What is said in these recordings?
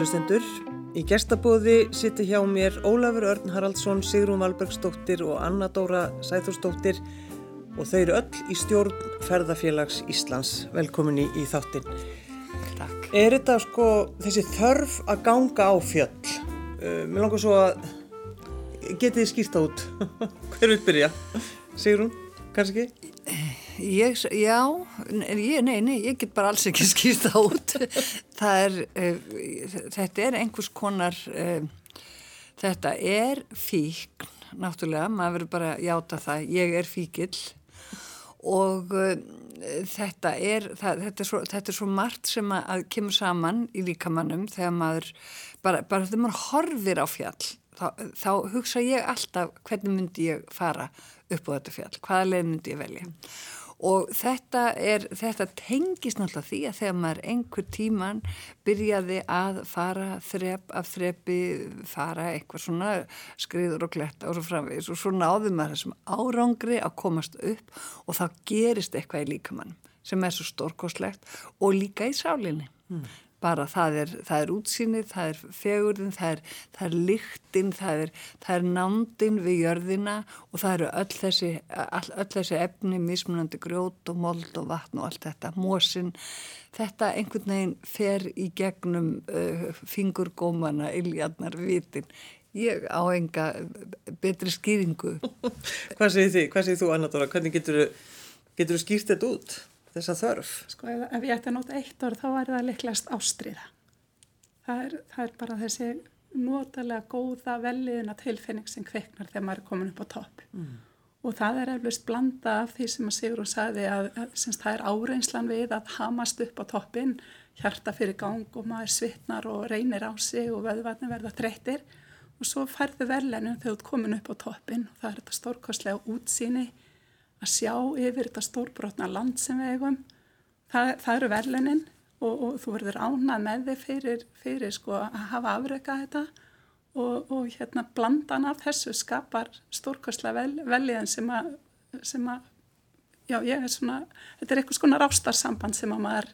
Góður hlustendur, í gestabóði sittir hjá mér Ólafur Örn Haraldsson, Sigrún Valbergsdóttir og Anna Dóra Sæþórsdóttir og þau eru öll í stjórn Ferðafélags Íslands. Velkomin í, í þáttin. Takk. Er þetta sko þessi þörf að ganga á fjöll? Uh, mér langar svo að getið þið skýrta út. Hver vil byrja? Sigrún, kannski? Ég, já, ég, nei, nei, ég get bara alls ekki skýrt það út. Er, uh, þetta er einhvers konar, uh, þetta er fíkn, náttúrulega, maður verður bara að játa það, ég er fíkill og uh, þetta, er, það, þetta, er svo, þetta er svo margt sem að, að kemur saman í líkamannum þegar maður, bara, bara þegar maður horfir á fjall, þá, þá hugsa ég alltaf hvernig myndi ég fara upp á þetta fjall, hvaða leið myndi ég velja. Og þetta, er, þetta tengis náttúrulega því að þegar maður einhver tíman byrjaði að fara þrepp af þreppi, fara eitthvað svona skriður og gletta og svo framvegis og svo náði maður þessum árangri að komast upp og þá gerist eitthvað í líkamann sem er svo stórkoslegt og líka í sálinni. Mm bara það er, það er útsýnið, það er fegurðin, það er, það er lyktinn, það er, er nándin við jörðina og það eru öll þessi, all, öll þessi efni, mismunandi grjót og mold og vatn og allt þetta, mósin, þetta einhvern veginn fer í gegnum uh, fingurgómana, iljarnar, vitin. Ég á enga betri skýringu. Hvað segir þið? Hvað segir þú, Anna Dóra? Hvernig getur þú skýrt þetta út? Þessa þörf? Sko ef, ef ég ætti að nota eitt orð þá er það liklegast ástriða. Það er, það er bara þessi notalega góða velliðuna tilfinning sem kveiknar þegar maður er komin upp á topp. Mm. Og það er eflust blanda af því sem að Sigur og sagði að, að það er áreinslan við að hamast upp á toppin, hjarta fyrir gang og maður svitnar og reynir á sig og vöðvarnir verða dreytir og svo færðu verðlennum þegar þú ert komin upp á toppin og það er þetta stórkostlega útsýni að sjá yfir þetta stórbrotna land sem við eigum. Það, það eru verlenin og, og þú verður ánað með þig fyrir, fyrir sko, að hafa afreikað þetta og, og hérna blandan af þessu skapar stórkostlega vel, veljiðan sem að, sem að, já ég er svona, þetta er eitthvað svona rástarsamband sem að maður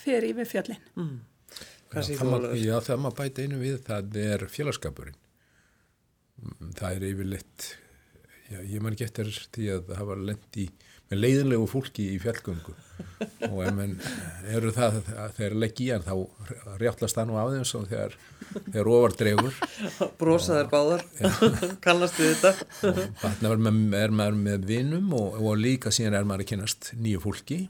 fer í við fjöllin. Mm. Já, það, já, það maður bæti einu við, það er félagskapurinn. Það er yfirleitt Já, ég man ekki eftir því að það var lendi með leiðinlegu fólki í fjallgöngu. Og ef mann eru það að þeir leggi í hann þá rjáttlast nú á þeim svo þegar þeir ofar dregur. Brosaðar báðar kallastu þetta. Þannig er maður með vinum og, og líka síðan er maður að kynast nýju fólki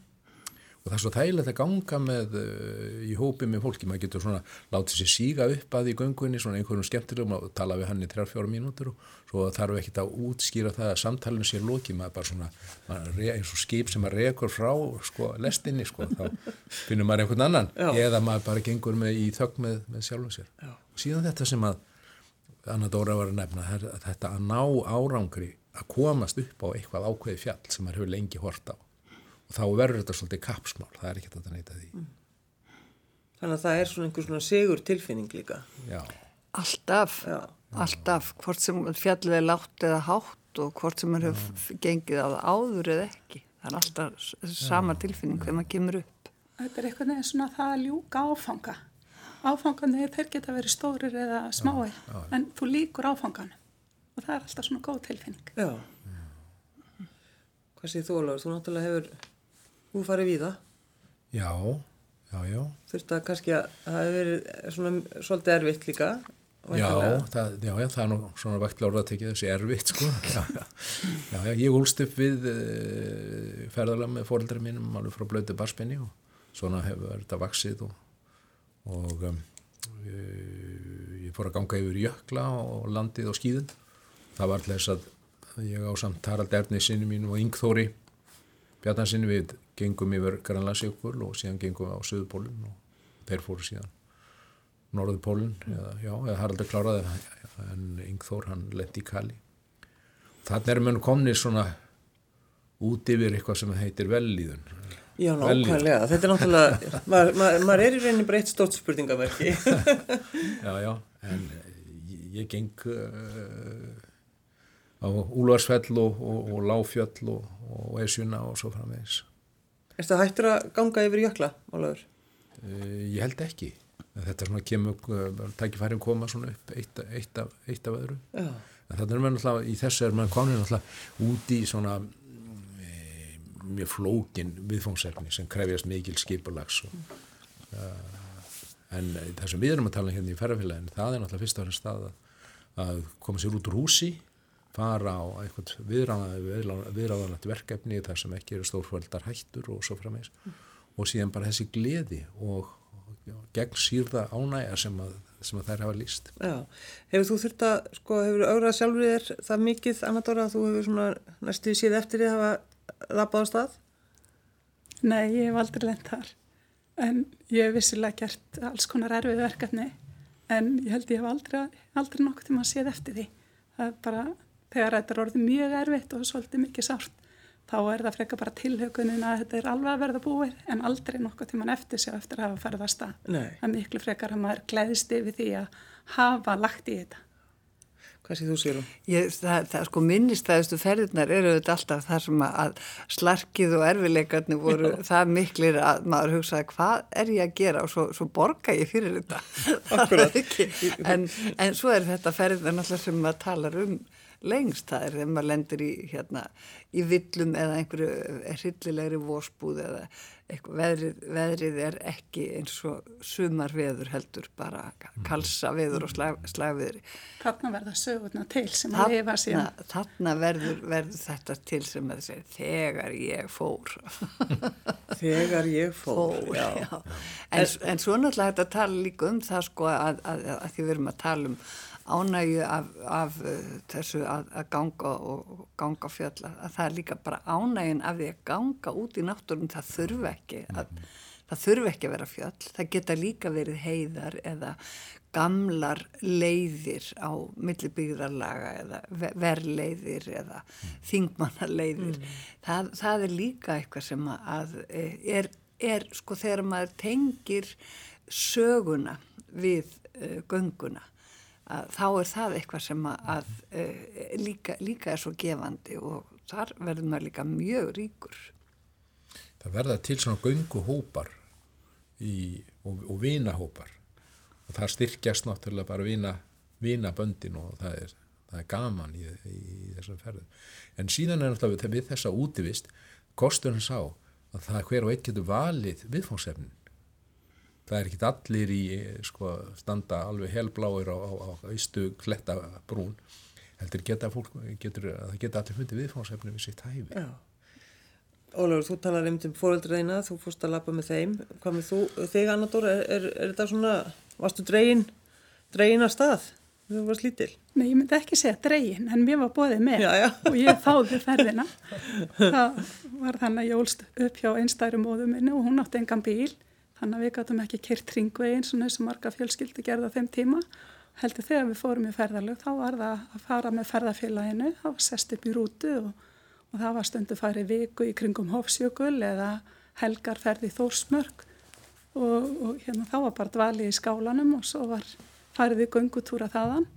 og það er svo þægilegt að ganga með uh, í hópi með fólki, maður getur svona látið sér síga upp að í göngunni svona einhverjum skemmtilegum og tala við hann í 3-4 mínútur og svo þarf ekki að útskýra það að samtalenu sér loki, maður bara svona maður eins og skip sem maður rekur frá sko, lestinni, sko, þá finnur maður einhvern annan, Já. eða maður bara gengur með í þögg með, með sjálfum sér. Já. og síðan þetta sem að Anna Dóra var að nefna, þetta að ná árangri að komast upp á eitthvað ákveði fjall sem maður hefur lengi hort á og þá verður þetta svolítið kapsmál, það er ekki þetta að neyta því. Mm. Þannig að það er svona einhver svona segur tilfinning líka. Já. Alltaf, Já. alltaf, hvort sem fjallið er látt eða hátt og hvort sem maður hefur gengið á það áður eða ekki. Það er alltaf sama tilfinning þegar maður kemur upp. Þetta er eitthvað neðið svona það að ljúka áfanga. Áfanganir þeir geta verið stórir eða smáir, en þú líkur áfangan og það er alltaf svona góð tilfinning. Já. Hvað séð þú alveg? Þú náttúrulega hefur Þú farið við það? Já, já, já. Þurfti að kannski að það hefur verið svona svolítið erfitt líka? Já það, já, já, það er nú svona vektlára að tekja þessi erfitt, sko. Já, já, já, ég úlst upp við uh, ferðarlega með fóröldri mínum alveg frá blödu barspenni og svona hefur þetta vaksið og, og um, ég, ég fór að ganga yfir jökla og landið og skýðun. Það var alltaf þess að ég á samt Harald Erni sinni mín og Yngþóri Bjarnarsinni við gengum yfir Grænlandsjökul og síðan gengum við á Suðupólun og þeir fóru síðan Norðupólun eða, já, eða Haraldur kláraði en Yngþór hann lendi í Kali. Þannig er mönn komni svona út yfir eitthvað sem heitir velíðun Já, nákvæmlega, þetta er náttúrulega maður ma ma er í reyni breytt stórt spurningaverki Já, já, en ég, geng uh, á Úlvarsfell og, og, og Láfjöll og, og Esjuna og svo framvegis Er þetta hættur að ganga yfir jökla, Málaður? Uh, ég held ekki þetta er svona kemur, tækifærin koma svona upp eitt, eitt, af, eitt af öðru Já. en þannig er maður náttúrulega, í þessu er maður komin náttúrulega út í svona e, mjög flókin viðfóngsefni sem krefjast mikil skipulags og, uh, en það sem við erum að tala um hérna í ferðarfélagin það er náttúrulega fyrst og fremst stað að, að koma sér út úr húsi fara á eitthvað viðráðanlegt verkefni þar sem ekki eru stórföldar hættur og svo frammeins mm. og síðan bara þessi gleði og, og gegn sýrða ánægja sem að, sem að þær hafa líst. Já, hefur þú þurft að, sko, hefur augrað sjálfur þér það mikið, Anna-Dóra, að þú hefur svona næstu síð eftir því að hafa rappað á stað? Nei, ég hef aldrei lent þar, en ég hef vissilega gert alls konar erfið verkefni, en ég held ég hef aldrei, aldrei nokkuð tíma að séð eftir því. Það er bara þegar þetta er orðið mjög erfitt og svolítið mikið sárt þá er það freka bara tilhaukunin að þetta er alveg að verða búið en aldrei nokkuð tíman eftir sig eftir að hafa ferðast að. Það er miklu frekar að maður gleðist yfir því að hafa lagt í þetta. Hvað sé þú sérum? Ég, það, það sko minnistæðustu ferðirnar eru þetta alltaf þar sem að slarkið og erfileikarnir voru Já. það miklir að maður hugsaði hvað er ég að gera og svo, svo borga ég fyrir þetta. Akkurat. en, en svo er þetta ferðirnar náttúrulega sem maður talar um lengst, það er þegar maður lendir í, hérna, í villum eða einhverju hryllilegri vósbúð eða eitthvað, veðrið, veðrið er ekki eins og sumar veður heldur, bara kalsa veður og slag, slagveðri. Þarna verða sögurna til sem að lifa síðan. Þarna verður, verður þetta til sem að segja, þegar ég fór. þegar ég fór, fór já. já. En, en svo náttúrulega þetta tala líka um það sko að, að, að, að því við erum að tala um ánægju af, af uh, þessu að, að ganga og ganga fjölla að það er líka bara ánægin af því að ganga út í náttúrun það þurfi ekki að, mm. það þurfi ekki að vera fjöll það geta líka verið heiðar eða gamlar leiðir á millibyggðarlaga eða verleiðir eða mm. þingmannaleiðir mm. það, það er líka eitthvað sem að e, er, er sko þegar maður tengir söguna við uh, gönguna þá er það eitthvað sem að, að e, líka, líka er svo gefandi og þar verður maður líka mjög ríkur. Það verða til svona gönguhópar og, og vinahópar og það styrkjast náttúrulega bara vina, vinaböndin og það er, það er gaman í, í þessum ferðum. En síðan er náttúrulega við þessa útivist kosturinn sá að það hver og einn getur valið viðfóngsefnin það er ekki allir í sko, standa alveg helbláir á, á, á austu kletta brún heldur geta fólk, getur, það geta allir fundið viðfáðsefni við sitt hæfi Já. Ólafur, þú talar um fóröldreina, þú fórst að lappa með þeim hvað með þú, þig Anna-Dóra er, er, er þetta svona, varstu dregin dregin að stað þú varst lítil? Nei, ég myndi ekki segja dregin en mér var bóðið með já, já. og ég þáði ferðina það var þannig að ég ólst upp hjá einstærum móðu minni og hún átti engan bíl Þannig að við gáttum ekki kert ringveginn svona eins og marga fjölskyldi gerða þeim tíma. Heldur þegar við fórum í ferðarlög þá var það að fara með ferðarfélaginu, það var sest upp í rútu og, og það var stundu farið viku í kringum Hofsjökul eða helgarferði Þórsmörk. Og, og hérna þá var bara dvalið í skálanum og svo var farið við gungutúra þaðan.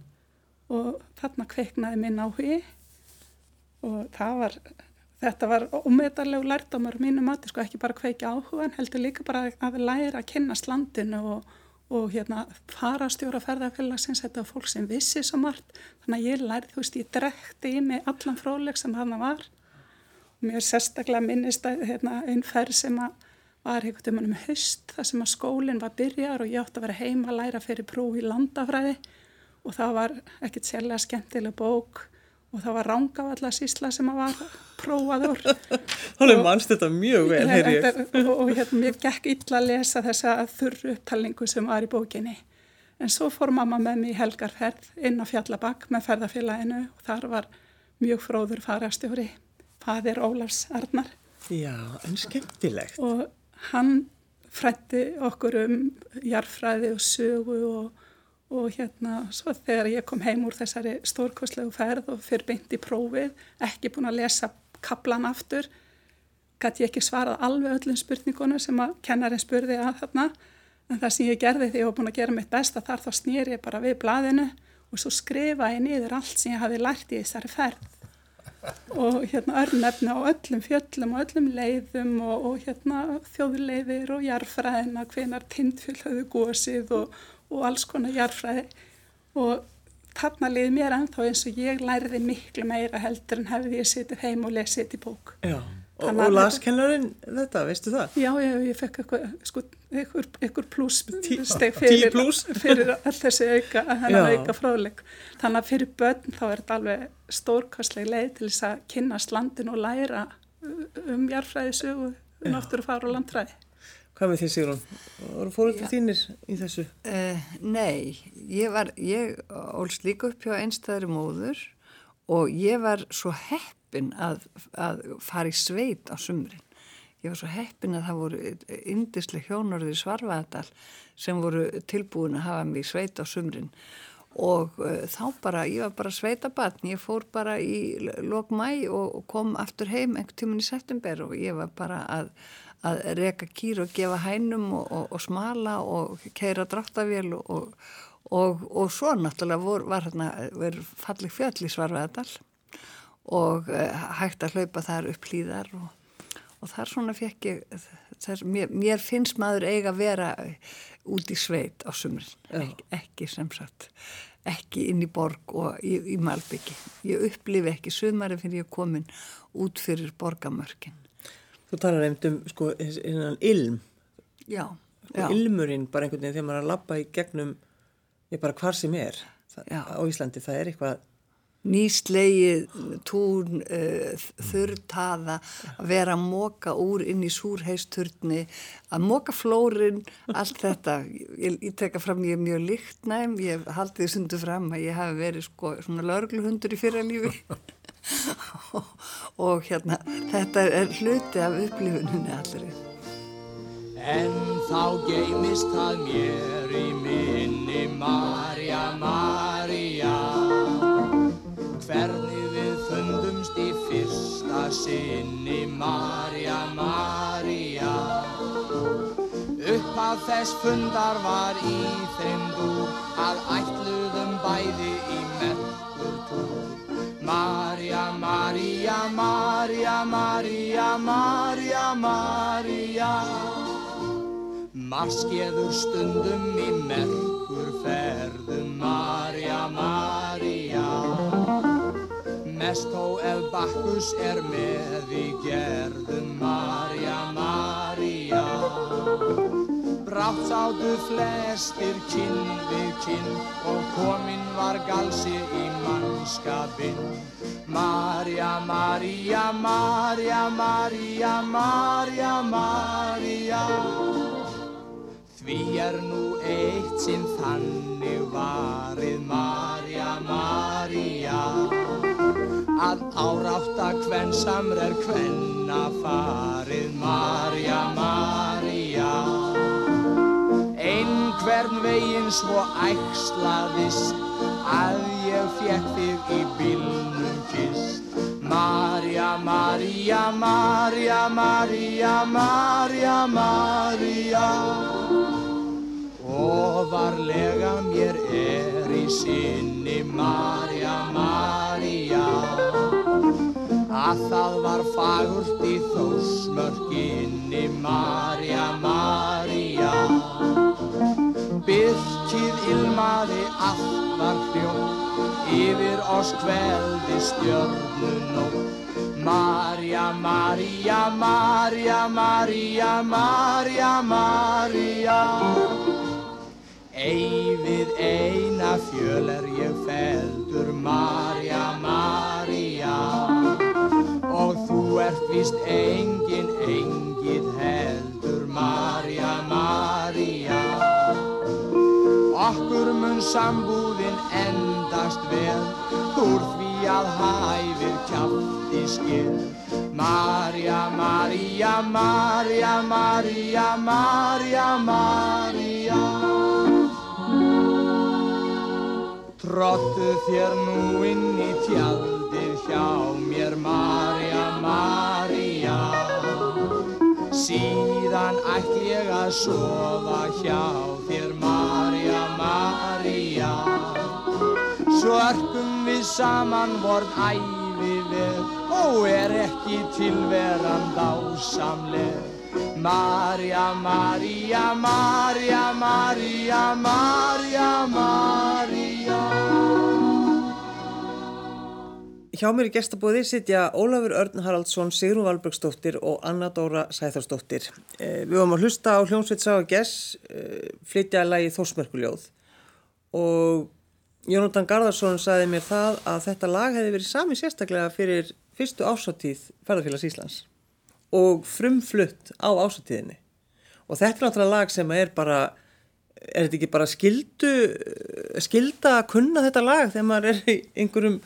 Og þarna kveiknaði minn á hugi og það var Þetta var ómetarlegu lærdomar mínu mati, sko ekki bara kveiki áhugan, heldur líka bara að læra að kynast landinu og, og hérna fara stjóra ferðarfélagsins, þetta var fólk sem vissi svo margt, þannig að ég lærði, þú veist, ég drekti í mig allan fróðleg sem hann var. Mér er sérstaklega minnist að hérna, einn ferð sem var einhvern veginn um höst, þar sem að skólinn var byrjar og ég átti að vera heima að læra fyrir pró í landafræði. Og það var ekkert sérlega skemmtileg bók og það var rángavallasísla sem að var prófaður. Þannig mannst þetta mjög vel þetta, og, og hérna mér gekk illa að lesa þessa þurru upptalningu sem var í bókinni. En svo fór mamma með mig í helgarferð inn á Fjallabakk með ferðarfélaginu og þar var mjög fróður farastjóri fadir Ólafs Arnar. Já, en skemmtilegt. Og hann frætti okkur um jarfræði og sögu og og hérna svo þegar ég kom heim úr þessari stórkoslegu ferð og fyrir beint í prófið, ekki búin að lesa kaplan aftur, gæti ég ekki svarað alveg öllum spurningunum sem að kennarinn spurði að þarna, en það sem ég gerði því ég var búin að gera mitt besta þar þá snýr ég bara við blaðinu og svo skrifa ég niður allt sem ég hafi lært í þessari ferð. Og hérna örnefni á öllum fjöllum og öllum leiðum og, og hérna þjóðleiðir og jarfræðina, hvenar tindfjöld höfðu gósið og, og alls konar jarfræði og þarna liði mér ennþá eins og ég læriði miklu meira heldur en hefði ég setið heim og lesið þetta í bók. Já. Og, og laskennarinn þetta, veistu það? Já, ég, ég fekk eitthvað, sko, eitthvað, eitthvað plusssteg fyrir, fyrir all þessi auka, auka fráleik. Þannig að fyrir börn þá er þetta alveg stórkastleg leið til þess að kynast landin og læra um jarfræðisögu, náttúrufár og landfræði. Hvað með því Sigrun? Voru fóröldur þínir í þessu? Uh, nei, ég var, ég ólst líka upp hjá einstæðri móður og ég var svo heppin að, að fara í sveit á sumrin. Ég var svo heppin að það voru indislega hjónorði svarfaðadal sem voru tilbúin að hafa mig í sveit á sumrin og uh, þá bara, ég var bara sveitabatn, ég fór bara í lok mæ og, og kom aftur heim einhvern tímun í september og ég var bara að að reka kýr og gefa hænum og, og, og smala og keira dráttavél og, og svo náttúrulega vor, var hérna falleg fjöll í Svarveðadal og uh, hægt að hlaupa þar upp hlýðar og þar svona fekk ég þess, mér, mér finnst maður eiga að vera út í sveit á sumrin. Ek, ekki sem sagt ekki inn í borg og í, í Malbyggi ég upplifi ekki sumari fyrir ég komin út fyrir borgamörkin Þú talar einmitt um sko innan ilm. Já. Sko já. ilmurinn bara einhvern veginn þegar maður er að lappa í gegnum, ég bara hvar sem er það, á Íslandi, það er eitthvað nýslegið, tún, uh, þurrtaða, að vera að móka úr inn í súrheisturni, að móka flórin, allt þetta. Ég, ég teka fram, ég er mjög líktnæm, ég haldi því sundu fram að ég hafi verið sko svona lörgluhundur í fyrralífi og, og hérna, þetta er hluti af upplifuninni allir. En þá geimist það mér í minni Marja, Marja hvernig við fundumst í fyrsta sinni Marja, Marja upp af þess fundar var í þeim dúr að ætluðum bæði í merkur túr. Marja, Marja, Marja, Marja, Marja, Marja Marskeður stundum í merkur ferðum Marja, Marja Ef Bakkus er með í gerðum Marja, Marja Brátt sátu flestir kinn við kinn og kominn var galsi í mannskapinn. Marja, Marja, Marja, Marja, Marja, Marja Því er nú eitt sinn þannig varið Marja, Marja að árátta hvenn samr er hvenna farið Marja, Marja. Einhvern veginn svo ægslaðist að ég fekk þig í bílnum kist Marja, Marja, Marja, Marja, Marja, Marja og varlega mér er í sinni Marja, Marja að það var fagurt í þósmörkinni Marja, Marja Byrkið ilmaði allt var hljótt. Yfir oss kveldi stjörnunótt Marja, Marja, Marja, Marja, Marja, Marja Ei við eina fjöl er ég feldur Marja, Marja og þú ert vist engin, engin heldur Marja, Marja Okkur mun sambúðin endast vel úr því að hæfir kjátt í skil. Marja, Marja, Marja, Marja, Marja, Marja Trottu þér nú inn í tjaldið hjá mér Marja, Marja Síðan ætti ég að sofa hjá þér Marja, Marja Svo örkum við saman vorn æfi vel og er ekki tilveran dásamleg. Marja, Marja, Marja, Marja, Marja, Marja. Hjá mér í gestabóði sitja Ólafur Örn Haraldsson, Sigrun Valbergsdóttir og Anna Dóra Sæþórsdóttir. Eh, við varum að hlusta á hljómsveit og Gess, eh, flytja lagi Þórsmörkuljóð og Jónatan Garðarsson saði mér það að þetta lag hefði verið sami sérstaklega fyrir fyrstu ásáttíð ferðarfélags Íslands og frumflutt á ásáttíðinni. Og þetta er náttúrulega lag sem er bara, er þetta ekki bara skildu, skilda að kunna þetta lag þegar maður er í einhverjum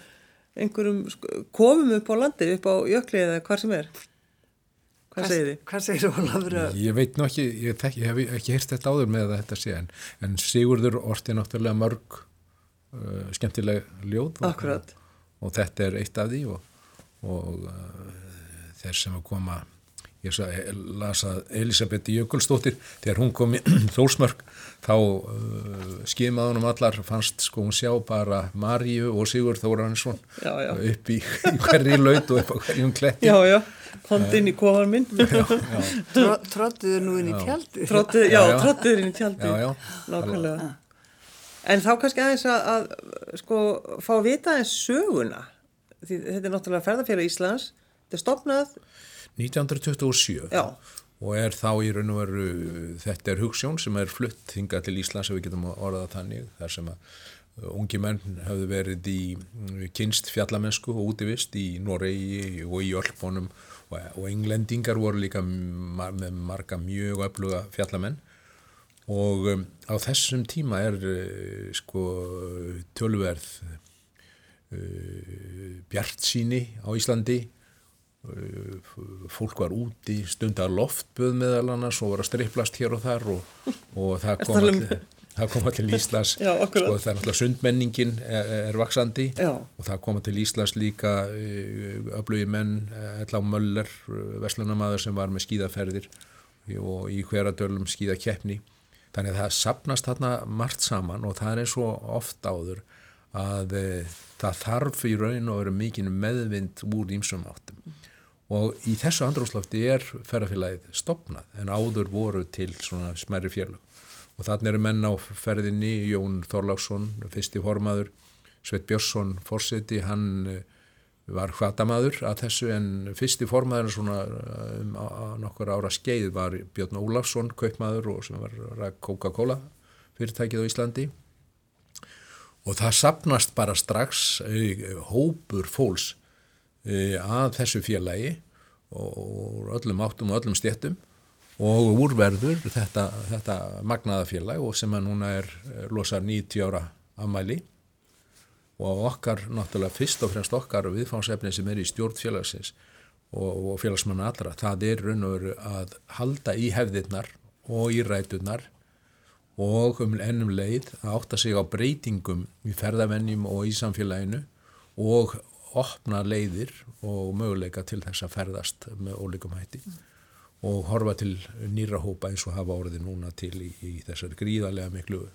einhverjum sko, komum upp á landi, upp á jökli eða hvað sem er. Hvað segir þið? Hvað segir Ólafur? Ég veit nú ekki, ég, þekki, ég hef ekki heyrst þetta áður með að þetta sé en, en Sigurður orti náttúrulega mörg uh, skemmtileg ljóð og, Akkurat. og þetta er eitt af því og, og uh, þeir sem að koma ég sa, las að Elisabeth Jökulstóttir þegar hún kom í Þórsmörk þá uh, skimaði hún um allar fannst sko hún sjá bara Maríu og Sigur Þóransson upp í, í hverri laut og upp á hverjum kletti Já, já, komdu inn í kofan minn. Tróttuðu nú inn í tjaldi? Tróttið, já, tróttið inn í tjaldi. Já, já. Nákvæmlega. En þá kannski aðeins að, að sko, fá að vita aðeins söguna. Því þetta er náttúrulega ferðarfélag Íslands. Þetta er stopnað, 1927 já, og er þá í raun og veru þetta er hugssjón sem er flutt hingað til Íslands ef við getum orðað þannig þar sem að uh, ungi menn hafðu verið í mm, kynst fjallamennsku og útivist í Noregi og í Ölpunum. Og, og englendingar voru líka með marga mjög öfluga fjallamenn. Og um, á þessum tíma er uh, sko tölverð uh, bjart síni á Íslandi fólk var úti stundar loftböð meðal annars og var að striplast hér og þar og, og það kom allir það koma til Íslands. Já, sko, það er náttúrulega sundmenningin er, er vaksandi Já. og það koma til Íslands líka öflugi menn Ella Möller, verslunamaður sem var með skíðaferðir og í hveradölum skíðakeppni. Þannig að það sapnast þarna margt saman og það er og oft áður að það þarf í raun og veru mikið meðvind úr ímsum áttum og í þessu andróslofti er ferðarfélagið stopnað en áður voru til svona smerri félög. Og þannig eru menn á ferðinni Jón Þorláksson, fyrsti formaður Sveit Björnsson, fórseti hann eh, var hvatamaður að þessu en fyrsti formaður svona um, á, á nokkur ára skeið var Björn Ólafsson, kaupmaður og sem var Coca-Cola fyrirtækið á Íslandi. Og það sapnast bara strax eh, hópur fólks eh, að þessu félagi og öllum áttum og öllum stjettum og úrverður þetta, þetta magnaða félag og sem að núna er eh, losar 90 ára afmæli. Og okkar, náttúrulega fyrst og fremst okkar viðfánsefni sem er í stjórn félagsins og, og félagsmanna allra, það er raun og veru að halda í hefðirnar og í ræturnar og um ennum leið að átta sig á breytingum í ferðavennjum og í samfélaginu og opna leiðir og möguleika til þess að ferðast með ólíkum hætti og horfa til nýra hópa eins og hafa orðið núna til í, í þessari gríðarlega miklu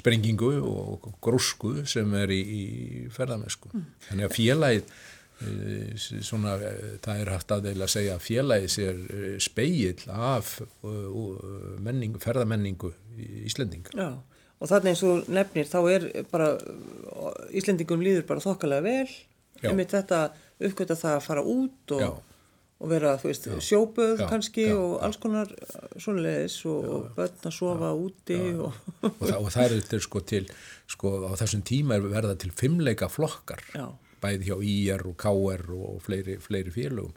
sprengingu og grúsku sem er í, í ferðamennsku. Þannig að félagið, eh, svona, eh, það er hægt aðeila að segja að félagið sér speill af eh, menning, ferðamenningu í Íslendinga. já. Og þannig eins og nefnir, þá er bara, Íslendingum líður bara þokkalega vel. Einmitt þetta uppgötta það að fara út og, og vera, veist, sjóböð Já, kannski já, og alls konar svoleiðis og, og börn að sofa úti og... og, það, er sko til, sko á þessum tíma er verða til fimmleika flokkar, Já. bæði hjá IR og KR og fleiri, fleiri félögum.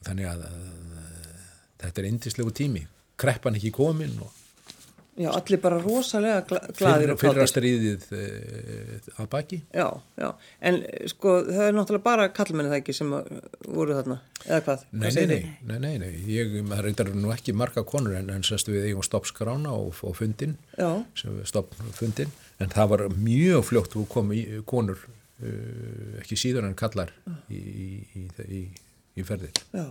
Og þannig að, að þetta er indislegu tími, kreppan ekki komin og Já, allir bara rosalega gla gladir og fyrra kátir. stríðið e, að baki. Já, já, en eh, sko það er náttúrulega bara kallmenni það ekki sem að voru þarna, eða hvað? Nei, nei, nei, nei, nei, nei, ég, reyndar nú ekki marga konur en, en sérstu við eigum stoppskrána og, og fundin, stoppfundin, en það var mjög fljótt að koma í, konur, uh, ekki síður en kallar í, í, í, í, í ferðir. já,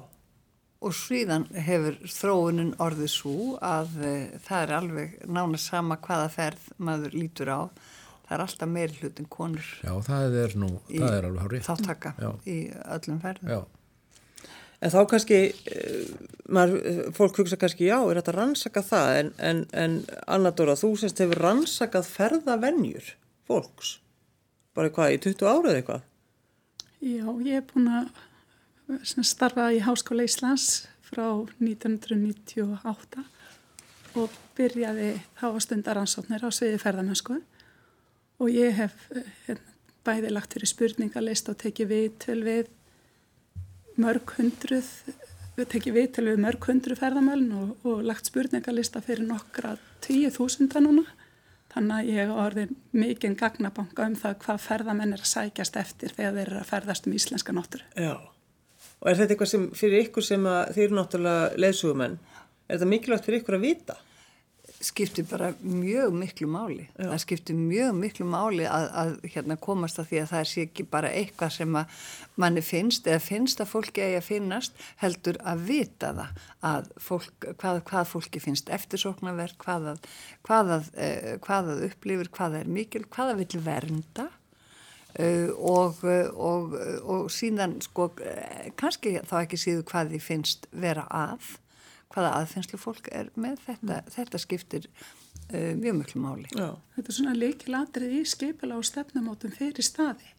Og síðan hefur þróunin orðið svo að e, það er alveg nána sama hvaða ferð maður lítur á. það er alltaf meiri hlutin konur Já, það er nú, það er alveg hárið. þáttaka Já. í öllum ferðum. Já, En þá kannski, uh, maður, eh, fólk hugsa kannski, já, er þetta að rannsaka það, en, en, en Anna Dóra, þú semst hefur rannsakað ferðavennjur fólks, bara hvað, í 20 árið eitthvað? Já, ég er búin að sem starfa í Háskóla Íslands frá 1998 og byrjaði þá að stunda rannsóknir á sviði ferðamennsku og ég hef hérna, bæði lagt fyrir spurningalist og tekið viðtöl við mörg hundruð, við tekið viðtöl við mörg hundruð ferðamæln og, og lagt spurningalista fyrir nokkra tíu þúsunda núna. Þannig að ég hef orðið mikinn gagnabanka um það hvað ferðamenn er að sækjast eftir þegar þeir eru að ferðast um íslenska náttúru. Já. Og er þetta eitthvað sem, fyrir ykkur sem að þið eru náttúrulega leðsugumenn, er þetta mikilvægt fyrir ykkur að vita? skiptir bara mjög miklu máli Já. það skiptir mjög miklu máli að, að hérna, komast að því að það sé ekki bara eitthvað sem að manni finnst eða finnst að fólki eigi að finnast heldur að vita það að fólk, hvað, hvað fólki finnst eftirsóknarverk, hvað að, hvað að, eh, hvað að upplifir, hvað er mikil, hvað að vil vernda og, og, og síðan sko eh, kannski þá ekki síðu hvað því finnst vera að hvaða aðfinnslu fólk er með þetta, þetta skiptir uh, mjög mjög máli. Já. Þetta er svona leikilatrið í skipila og stefnumótum fyrir staði.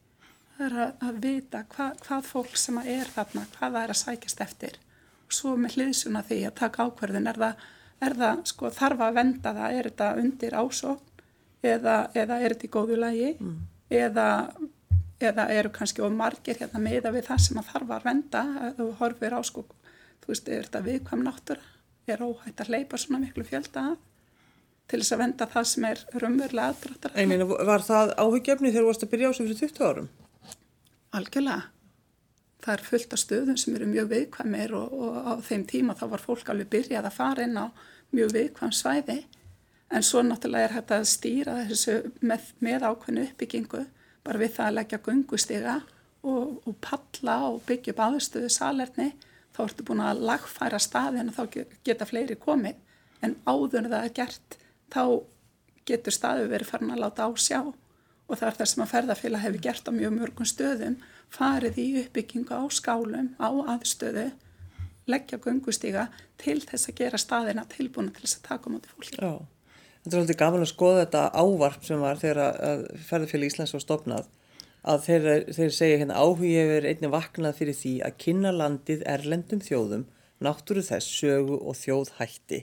Það er að, að vita hva, hvað fólk sem er þarna, hvað það er að sækjast eftir. Og svo með hliðsuna því að taka ákverðin, er það, er það sko, þarf að venda það, er þetta undir ásókn eða, eða er þetta í góðu lagi eða, eða eru kannski of margir hérna meða við það sem að þarf að venda þú horfir á sko, þú veist, er þetta viðkvæm náttúra, er óhætt að hleypa svona miklu fjölda að til þess að venda það sem er raunverulega aðdráttar. Ég meina, var það áhyggjefni þegar þú varst að byrja á þessu fyrir 20 árum? Algjörlega. Það er fullt af stöðum sem eru mjög viðkvæmir og, og á þeim tíma þá var fólk alveg byrjað að fara inn á mjög viðkvæm svæði en svo náttúrulega er hægt að stýra þessu með, með ákveðnu uppbyggingu bara við það að leggja gungustiga og, og palla og byggja upp aðstöðu salerni þá ertu búin að lagfæra staðin og þá ge- geta fleiri komið en áður það er gert þá getur staðu verið farin að láta á sjá og það er það sem að ferðarfélag hefur gert á mjög mörgum stöðum, farið í uppbyggingu á skálum, á aðstöðu, leggja göngustíga til þess að gera staðina tilbúna til þess að taka á móti fólki. Já. Þetta er svolítið gaman að skoða þetta ávarp sem var þegar að ferðarfélag Íslands var stopnað að þeir, þeir segja hérna áhugi hefur einnig vaknað fyrir því að kynna landið erlendum þjóðum, náttúru þess, sögu og þjóð hætti.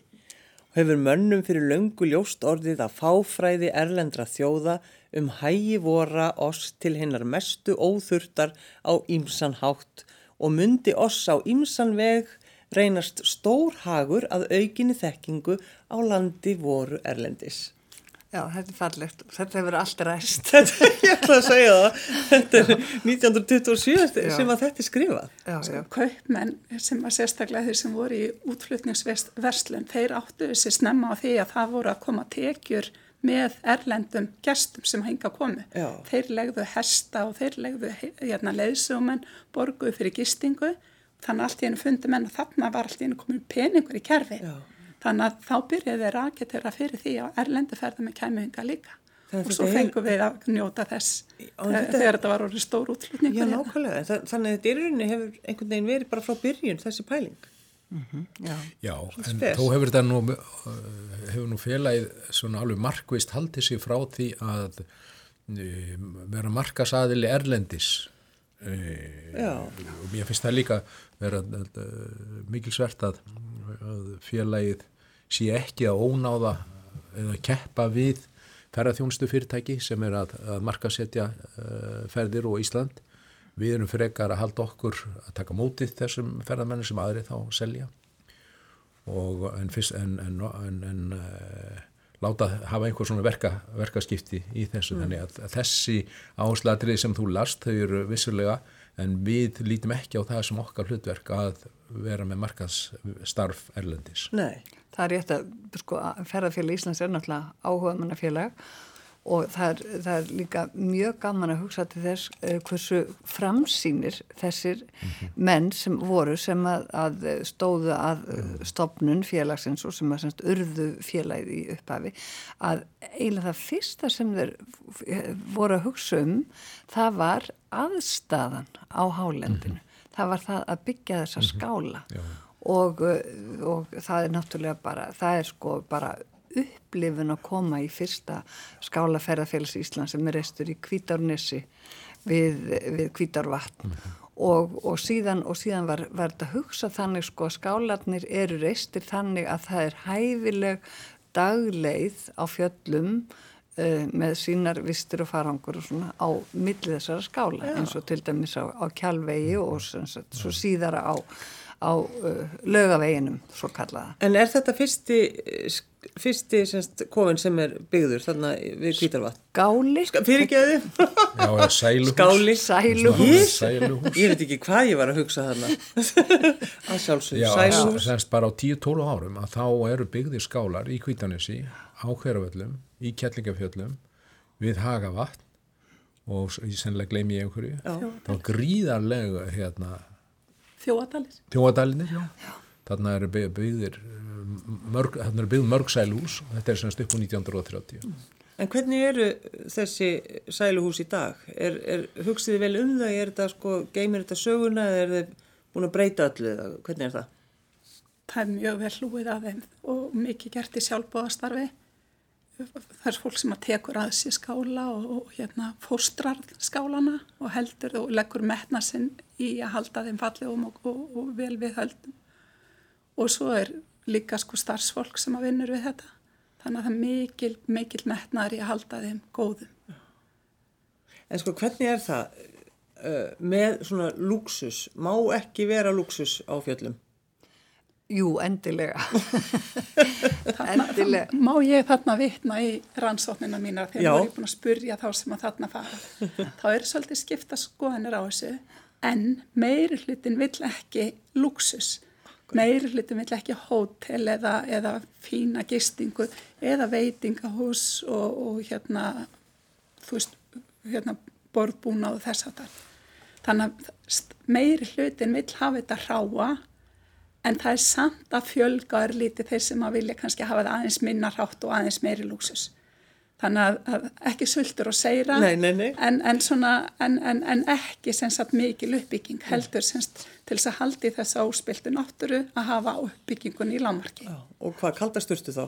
Og hefur mönnum fyrir löngu ljóst orðið að fáfræði erlendra þjóða um hægi vora oss til hinnar mestu óþurftar á ímsan hátt og myndi oss á ímsan veg reynast stór hagur að aukinni þekkingu á landi voru erlendis. Já, þetta er fallegt. Þetta hefur allt ræst. Þetta, ég ætla að segja það, þetta er 1927 Já. sem að þetta er skrifað. Já, Sko, já. kaupmenn sem var sérstaklega þeir sem voru í útflutningsverslun, þeir áttu þessi snemma á því að það voru að koma tekjur með erlendum gestum sem henga komu. Já. Þeir legðu hesta og þeir legðu hérna, leiðsugumenn, borguðu fyrir gistingu, þannig að allt í einu fundi menn að þarna var allt í einu komin peningur í kerfi. Já. Þannig að þá byrjuði þeir raketera fyrir því að erlendu ferðar með kæmuhinga líka. Og svo er- fengum við að njóta þess Og eh, þetta- þegar þetta var orðið stór útflutningur. Já, hérna. nákvæmlega. Þa, þannig að þetta í rauninni hefur einhvern veginn verið bara frá byrjun þessi pæling. já. Já, en þó hefur þetta nú, uh, hefur nú félagið svona alveg markvist haldið sig frá því að uh, vera markasaðili erlendis. Og mér finnst það líka vera uh, mikilsvert að, að félagið sé ekki að ónáða eða keppa við ferðarþjónustu fyrirtæki sem er að, að markasetja uh, ferðir og Ísland. Við erum frekar að halda okkur að taka mótið þessum ferðarmennir sem aðri þá selja. Og en, fyrst, en, en, en, en láta hafa einhver svona verka, verkaskipti í þessu þannig að, að þessi áherslatrið sem þú last þau eru vissulega en við lítum ekki á það sem okkar hlutverk að vera með markaðsstarf erlendis. Nei. Það er rétt að sko, ferðarfélag Íslands er náttúrulega áhuga mannafélag og það er, það er líka mjög gaman að hugsa til þess uh, hversu framsýnir þessir menn sem voru sem að, að stóðu að stopnun félagsins og sem að semst urðu félagið í upphafi að eiginlega það fyrsta sem þeir voru að hugsa um það var aðstæðan á hálendinu. Það var það að byggja þessa skála. Og, og það er náttúrulega bara, það er sko bara upplifun að koma í fyrsta skálaferðarfélags Ísland sem er reistur í Kvítárnessi við, við Kvítárvatn mm. og, og síðan, og síðan var, var þetta hugsa þannig sko að skálarnir eru reistir þannig að það er hæfileg dagleið á fjöllum uh, með sínar vistur og farangur og svona á millið þessara skála Já. eins og til dæmis á, á kjálvegi og sagt, svo síðara á á uh, lögaveginum, svo kallaða. En er þetta fyrsti fyrsti semst, kofin sem er byggður þarna við Kvítarvatn? Eða sæluhús. Skáli. Sæluhús. Sæluhús. Ég veit ekki hvað ég var að hugsa þarna. að sjálfsög. Já, sæluhús. semst bara á 10-12 árum að þá eru byggðir skálar í Kvítanessi á hverjaföllum, í Kjellingafjöllum við Hagavatn og sennilega gleymi ég einhverju. Já. Það var gríðarlega hérna Þjóadalir. Já. Þarna eru byggðir mörg, þarna eru byggð mörg sæluhús og þetta er semst upp á 1930. En hvernig eru þessi sæluhús í dag? Er, er hugsiði vel um það? Er þetta sko, geymir þetta söguna eða er þið búin að breyta öllu eða hvernig er það? Það er mjög vel hlúið af þeim og mikið gert í sjálfbóðastarfi. Það er fólk sem að tekur að sér skála og, og hérna fóstrar skálana og heldur og leggur metna sinn í að halda þeim fallegum og, og, og vel við höldum. Og svo er líka sko starfsfólk sem að vinnur við þetta. Þannig að það er mikil, mikil metnaður í að halda þeim góðum. En sko hvernig er það uh, með svona luxus? Má ekki vera luxus á fjöllum? Jú, endilega. þarna, endilega. Má ég þarna vitna í rannsóknina mína þegar ég er búin að spurja þá sem að þarna fara. þá er svolítið skipta skoðanir á þessu en meiri hlutin vill ekki luxus meiri hlutum vill ekki hótel eða, eða fína gistingu eða veitingahús og, og hérna, þú veist, hérna borðbúna og þess að það. Þannig að meiri hlutin vill hafa þetta ráa en það er samt að fjölga er lítið þeir sem að vilja kannski hafa það aðeins minna rátt og aðeins meiri lúksus þannig að, að ekki sultur og seira nei, nei, nei. En, en, svona, en, en ekki sagt, mikil uppbygging heldur sagt, til þess að haldi þess að óspiltu náttúru að hafa uppbyggingun í lámarki. Og hvað kaldasturstu þá?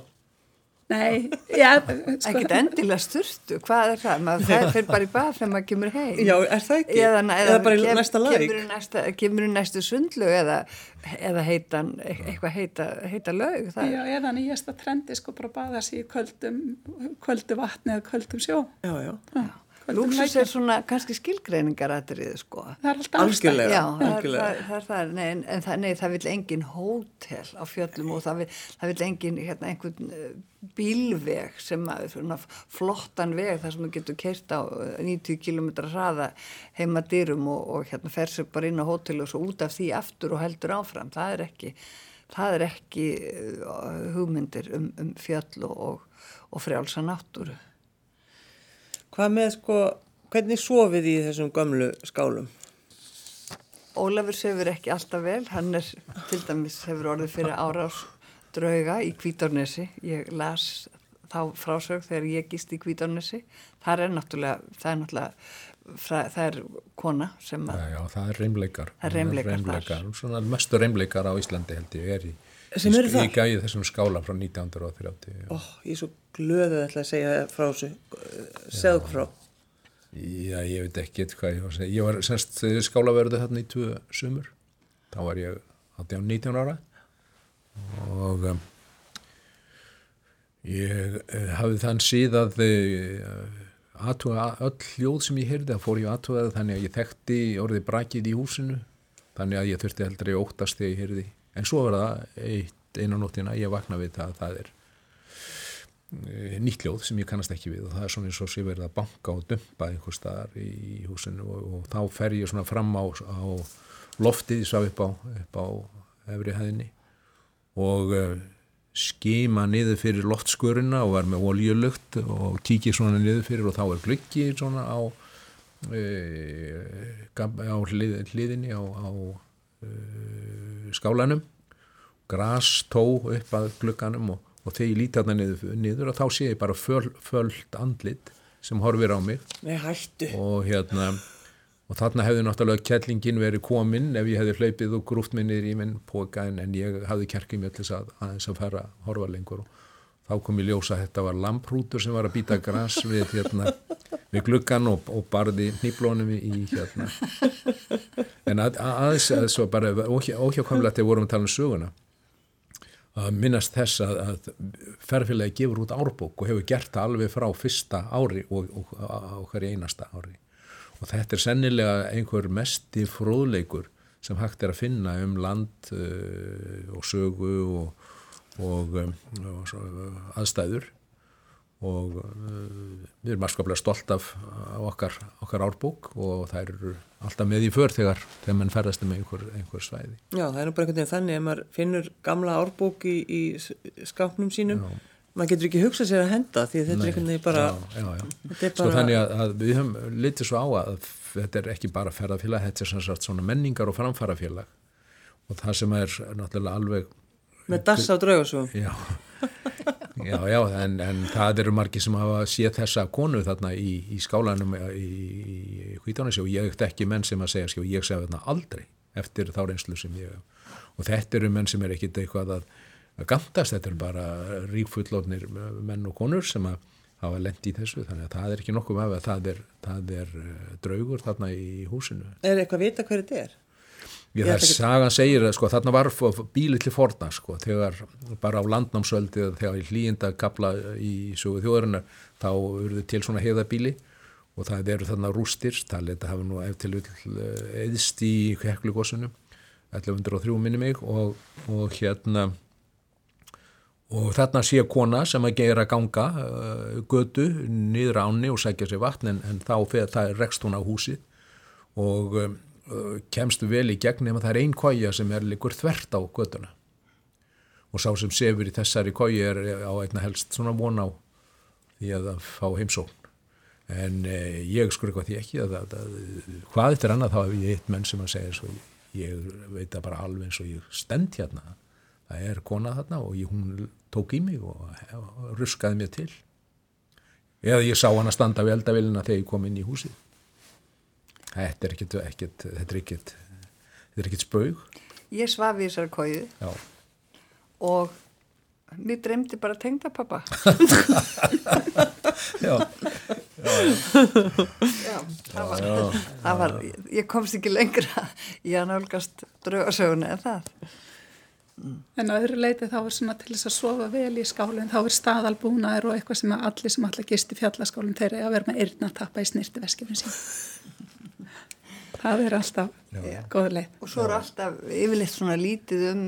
Nei, já, sko. Ekkert endilega sturtu, hvað er það? Maður fer, fer bara í bað þegar maður kemur heim. Já, er það ekki? Eða, eða, eða bara í kem, næsta lag? Kemur í næstu sundlu eða, eða heitan, eitthvað heita, heita lög. Já, eða nýjasta trendi sko bara baða sér í köldum, köldu vatni eða köldum sjó. Já, já. já. Lúksus er svona kannski skilgreiningar aðrið sko. Það er alltaf algjörlega. Já, algjörlega. Það, það, það er, nei, en það, nei, það vil engin hótel á fjöllum og það vil, það vil engin hérna, einhvern uh, bílveg sem að, svona flottan veg þar sem þú getur kert á 90 km hraða heima dyrum og, og hérna fer sér bara inn á hótel og svo út af því aftur og heldur áfram. Það er ekki, það er ekki uh, hugmyndir um, um fjöll og, og, og frjálsa náttúru. Hvað með sko, hvernig sofið í þessum gömlu skálum? Ólafur sefur ekki alltaf vel, hann er til dæmis hefur orðið fyrir árás drauga í Kvítárnesi, ég las þá frásög þegar ég gist í Kvítárnesi, það er náttúrulega, það er náttúrulega, það er kona sem að... Já, já, það er reymleikar. Það er reymleikar, reymleikar þar. Svona mestu reymleikar á Íslandi held ég er í, sem eru það? Í gæði þessum skála frá 1930. Ó, oh, ég er svo glöðuð að segja frá þessu, segðu frá. Já, ég veit ekki eitthvað ég var að segja. Ég var semst skálaverðu þarna í tvö sumur. Þá var ég 18-19 ára og um, ég uh, hafði þann síðað uh, aðtuga öll hljóð sem ég heyrði, það fór ég aðtugaði þannig að ég þekkti orðið brakið í húsinu þannig að ég þurfti heldur að óttast þegar ég heyrði en svo eitt einan nóttina ég vakna við það að það er e, nýtt ljóð sem ég kannast ekki við og það er svona eins og sé verið að banka og dumpa einhver staðar í húsinu og, og þá fer ég svona fram á, á loftið, sá upp á, upp á efri hæðinni og uh, skima niður fyrir loftskurina og var með oljulugt og kíkja svona niður fyrir og þá er gluggi svona á, e, á hlið, hliðinni á, á skálanum gras tó upp að glugganum og, og þegar ég líti þarna niður, niður og þá sé ég bara föl, föld andlit sem horfir á mig. Og hérna og þarna hefði náttúrulega kettlingin verið kominn ef ég hefði hlaupið og grúft minnir í minn póka en, en ég hafði kerkið mjög til þess að aðeins að fara að horfa lengur og þá kom ég ljósa að þetta var lamprútur sem var að býta græs við hérna við gluggan og, og barði nýblónum í hérna. En að, aðeins að svo bara óhjákvæmlega þegar vorum að tala um söguna að minnast þess að, að ferðfélagi gefur út árbók og hefur gert það alveg frá fyrsta ári og, og, og, hverju einasta ári. Og þetta er sennilega einhver mesti fróðleikur sem hægt er að finna um land uh, og sögu og, og, um, og aðstæður. Og uh, við erum afskaplega stolt af okkar, okkar árbók og það eru alltaf með í för þegar þegar mann ferðast um einhver, einhver svæði. Já, það er nú bara einhvern veginn þannig að maður finnur gamla árbók í, í skápnum sínum. Já. Maður getur ekki hugsað sér að henda því þetta Nei, er einhvern veginn bara, já, já, já. Bara... Sko þannig að, að við höfum litið svo á að þetta er ekki bara ferðarfélag, þetta er svona, svona menningar og framfarafélag. Og það sem er náttúrulega alveg með dassa á draugasum já, já, já en, en það eru margi sem hafa séð þessa konu þarna í, í skálanum í Hvítánisjó ég ekkert ekki menn sem að segja, skjó, ég segja þarna aldrei eftir þá reynslu sem ég og þetta eru menn sem er ekkit eitthvað að gandast, þetta er bara ríkfullónir menn og konur sem að hafa lendi í þessu, þannig að það er ekki nokkuð með að það er, það er eh, draugur þarna í húsinu. Er eitthvað að vita hverju þetta er? Það er sagan segir að sko, þarna var bíli til forna sko, þegar bara á landnámsöldi þegar í hlýjenda kapla í sögu þjóðarinnar þá eruðu til svona heiðabíli og það eru þarna rústir, það hafa nú eftir eðst í heklugossunum 1103 minni mig og, og hérna og þarna sé kona sem að gera ganga uh, götu niður áni og sækja sér vatn en, en þá það rekst hún á húsið og um, kemst vel í gegn ef það er einn kója sem er líkur þvert á götuna. Og sá sem sefur í þessari kói er á einna helst svona von á því að það fá heimsókn. En eh, ég skur eitthvað því ekki að, að, að hvað þetta er annað þá hef ég eitt menn sem að segja svo ég veit að bara alveg eins og ég stend hérna. Það er kona þarna og ég, hún tók í mig og, og ruskaði mér til. Eða ég sá hann að standa við eldavilina þegar ég kom inn í húsið þetta er ekkit þetta er ekkit þetta er ekkit spaug. Ég svaf í þessar kóið og mér dremdi bara tengdapappa já. Já, já, það var, já, það var ég komst ekki lengra í að nálgast draugasöguna en það. En á öðru leiti þá er svona til þess að sofa vel í skálinn, þá er staðalbúnaður og eitthvað sem allir sem allir gist í fjallaskálinn þeirra að vera með eirna að tappa í snirti veskifin sín. Það er alltaf góð leið. Og svo er alltaf yfirleitt svona lítið um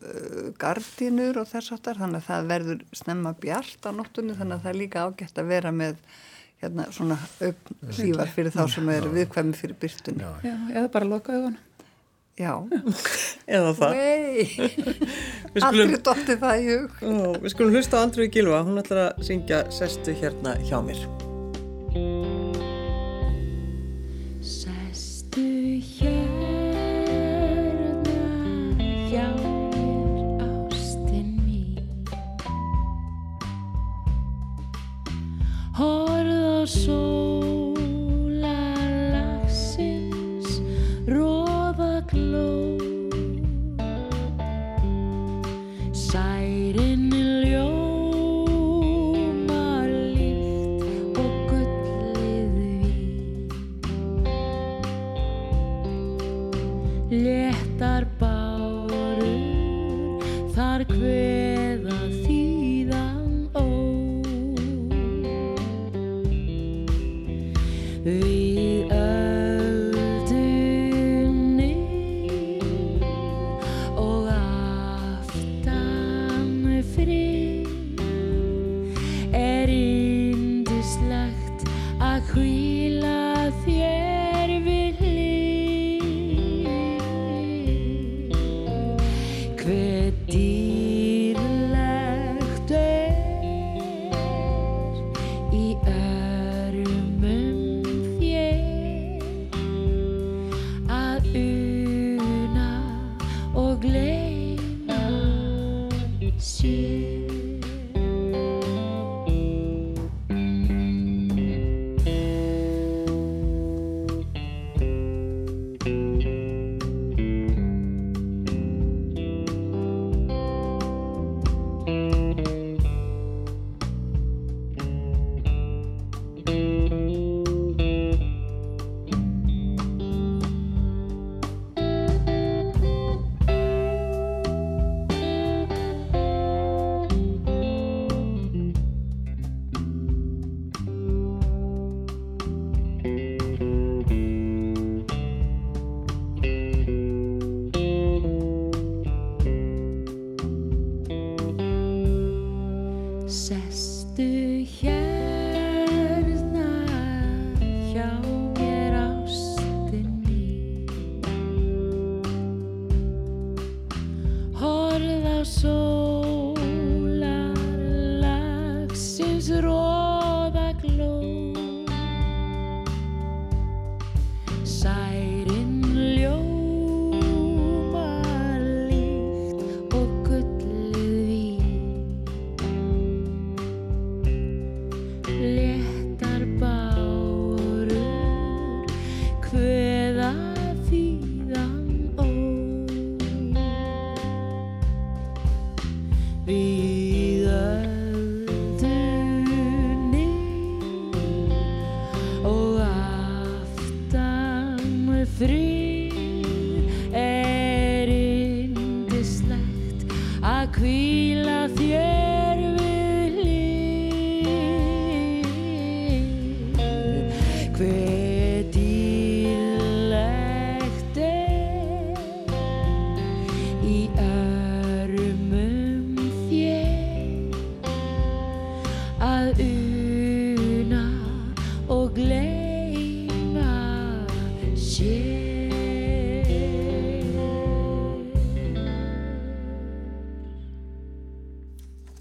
uh, gardínur og þess aftar, þannig að það verður snemma bjart á nóttunni, þannig að það er líka ágætt að vera með hérna, svona uppsývar fyrir þá sem er viðkvæmi fyrir byrtunni. Já, eða bara loka augunum. Já, eða það. Aldrei dótti það í hug. Ó, Við skulum hlusta á Andrúi Gilva hún ætlar að syngja Sestu hérna hjá mér Horða svo hver dýrlega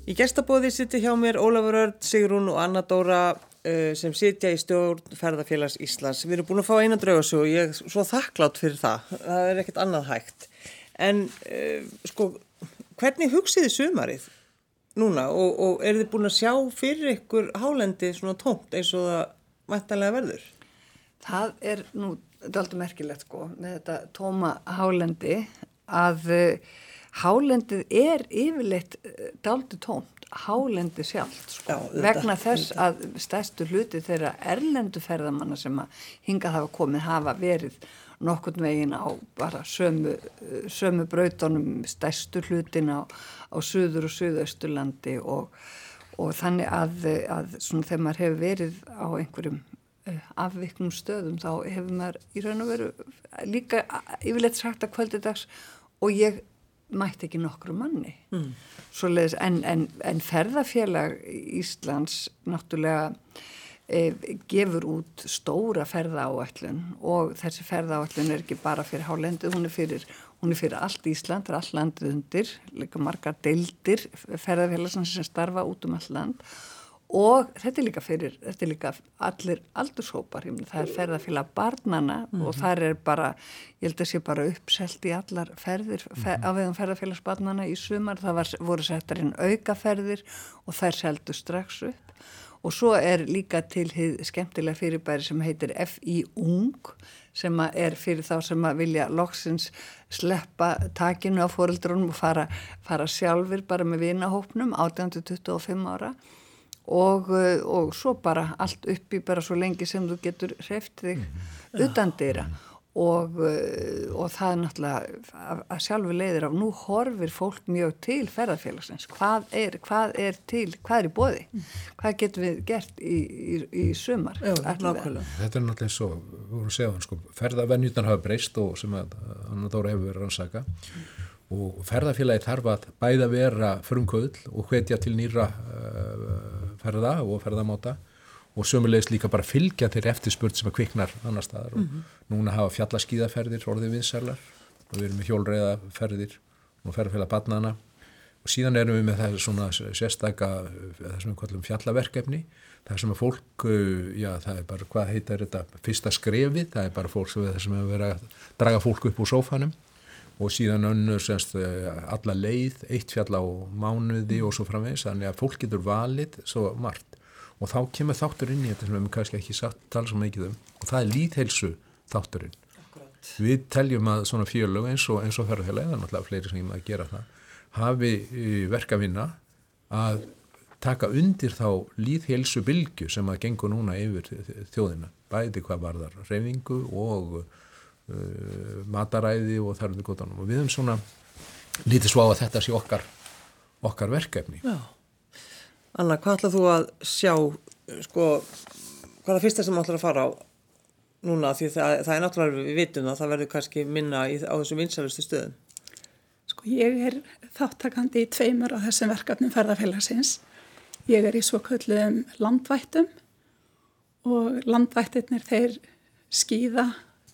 Í gestabóði sitja hjá mér Ólafur Örn, Sigrún og Anna Dóra uh, sem sitja í stjórn ferðarfélags Íslands. Við erum búin að fá eina draugasögu og ég er svo þakklátt fyrir það. Það er ekkert annað hægt. En uh, sko, hvernig hugsiði sumarið núna og, og er þið búin að sjá fyrir ykkur hálendi svona tómt eins og það mættanlega verður? Það er nú daldur merkilegt sko með þetta tóma hálendi að uh, hálendið er yfirleitt uh, daldur tómt, hálendi sjálft sko, vegna þess að stærstu hluti þeirra erlendu ferðamanna sem að hingað hafa komið hafa verið nokkurn veginn á bara sömu, uh, sömu brautunum stærstu hlutin á, á suður og suðausturlandi og, og þannig að, að svona þegar maður hefur verið á einhverjum uh, afviknum stöðum þá hefur maður í raun og veru líka yfirleitt sagt að kvöldi dags og ég mætti ekki nokkru manni mm. Svoleiðis, en, en, en ferðafélag Íslands náttúrulega e, gefur út stóra ferðaáætlun og þessi ferðaáætlun er ekki bara fyrir hálendið, hún er fyrir, hún er fyrir allt Ísland, það er all landið undir líka margar deildir ferðafélagsins sem starfa út um all land og þetta er líka fyrir, þetta er líka allir aldurshópar, ég meina það er ferðafélag barnana og það er bara, ég held að sé bara uppselt í allar ferðir fer, á vegum ferðafélags barnana í sumar, það var, voru settar inn aukaferðir og þær seldu strax upp. Og svo er líka til hið skemmtilega fyrirbæri sem heitir FI Ung sem er fyrir þá sem að vilja loksins sleppa takinu á fóreldrunum og fara, fara sjálfur bara með vinahópnum 18-25 ára og, uh, og svo bara allt uppi bara svo lengi sem þú getur hreft þig utan dýra og, uh, og það er náttúrulega að, að sjálfu leiðir af nú horfir fólk mjög til ferðarfélagsins hvað er, hvað er til, hvað er í bóði hvað getum við gert í, í, í sumar? Nákvæmlega. Þetta er náttúrulega eins og, við vorum að segja sko, ferðavenjutnar hafa breyst og sem að Anna Dóra hefur verið að rannsaka og ferðafélagi þarf að bæða vera frumkvöðl og hvetja til nýra uh, ferða og ferðamáta og sömulegist líka bara fylgja þeirri eftirspurt sem að kviknar annar staðar. Og núna hafa fjallaskíðaferðir orðið vinsælar og við erum með hjólreiðaferðir og ferðafélag barnana og síðan erum við með það svona sérstaka það sem við kallum fjallaverkefni það sem að fólk, uh, já það er bara hvað heitar þetta, fyrsta skrefið það er bara fólk sem, það sem hefur verið að draga fólk upp úr sófanum og síðan önnur semst eh, alla leið, eitt fjall á mánuði og svo framvegis, þannig að fólk getur valið svo margt og þá kemur þáttur inn í þetta sem við kannski ekki sagt tala svo mikið um og það er líðheilsu þátturinn. Við teljum að svona fjölög eins og, og ferðarfélagi, það er náttúrulega fleiri sem ég maður að gera það, hafi eh, verk að vinna að taka undir þá líðheilsu bylgu sem að gengur núna yfir þjóðina, bæði hvað varðar reyfingu og mataræði og þar við gotanum og við höfum svona lítið svo á að þetta sé okkar, okkar verkefni. Já. Anna, hvað ætlað þú að sjá, sko, hvað er það fyrsta sem ætlar að fara á núna? Því það, það er náttúrulega, við vitum það, það verður kannski minna í, á þessum vinsælustu stöðum. Sko ég er þáttakandi í tveimur á þessum verkefnum ferðarfélagsins. Ég er í svo kölluðum landvættum og landvættirnir þeir skýða,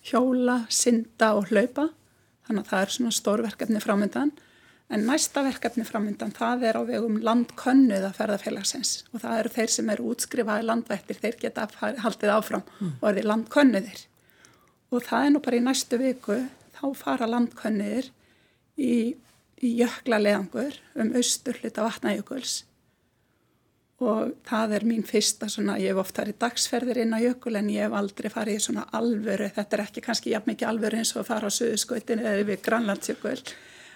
hjóla, synda og hlaupa. Þannig að það er svona stórverkefni framöndan. En næsta verkefni framöndan það er á vegum landkönnuða ferðarfélagsins og það eru þeir sem eru útskrifaði landvættir, þeir geta haldið áfram og eru landkönnuðir. Og það er nú bara í næstu viku, þá fara landkönnuðir í, í jökla leðangur um austur hluta vatnajökuls og það er mín fyrsta svona, ég hef oft farið dagsferðir inn á jökul en ég hef aldrei farið í svona alvöru, þetta er ekki kannski jafn mikið alvöru eins og að fara á Suðuskautinu eða við Grænlandsjökul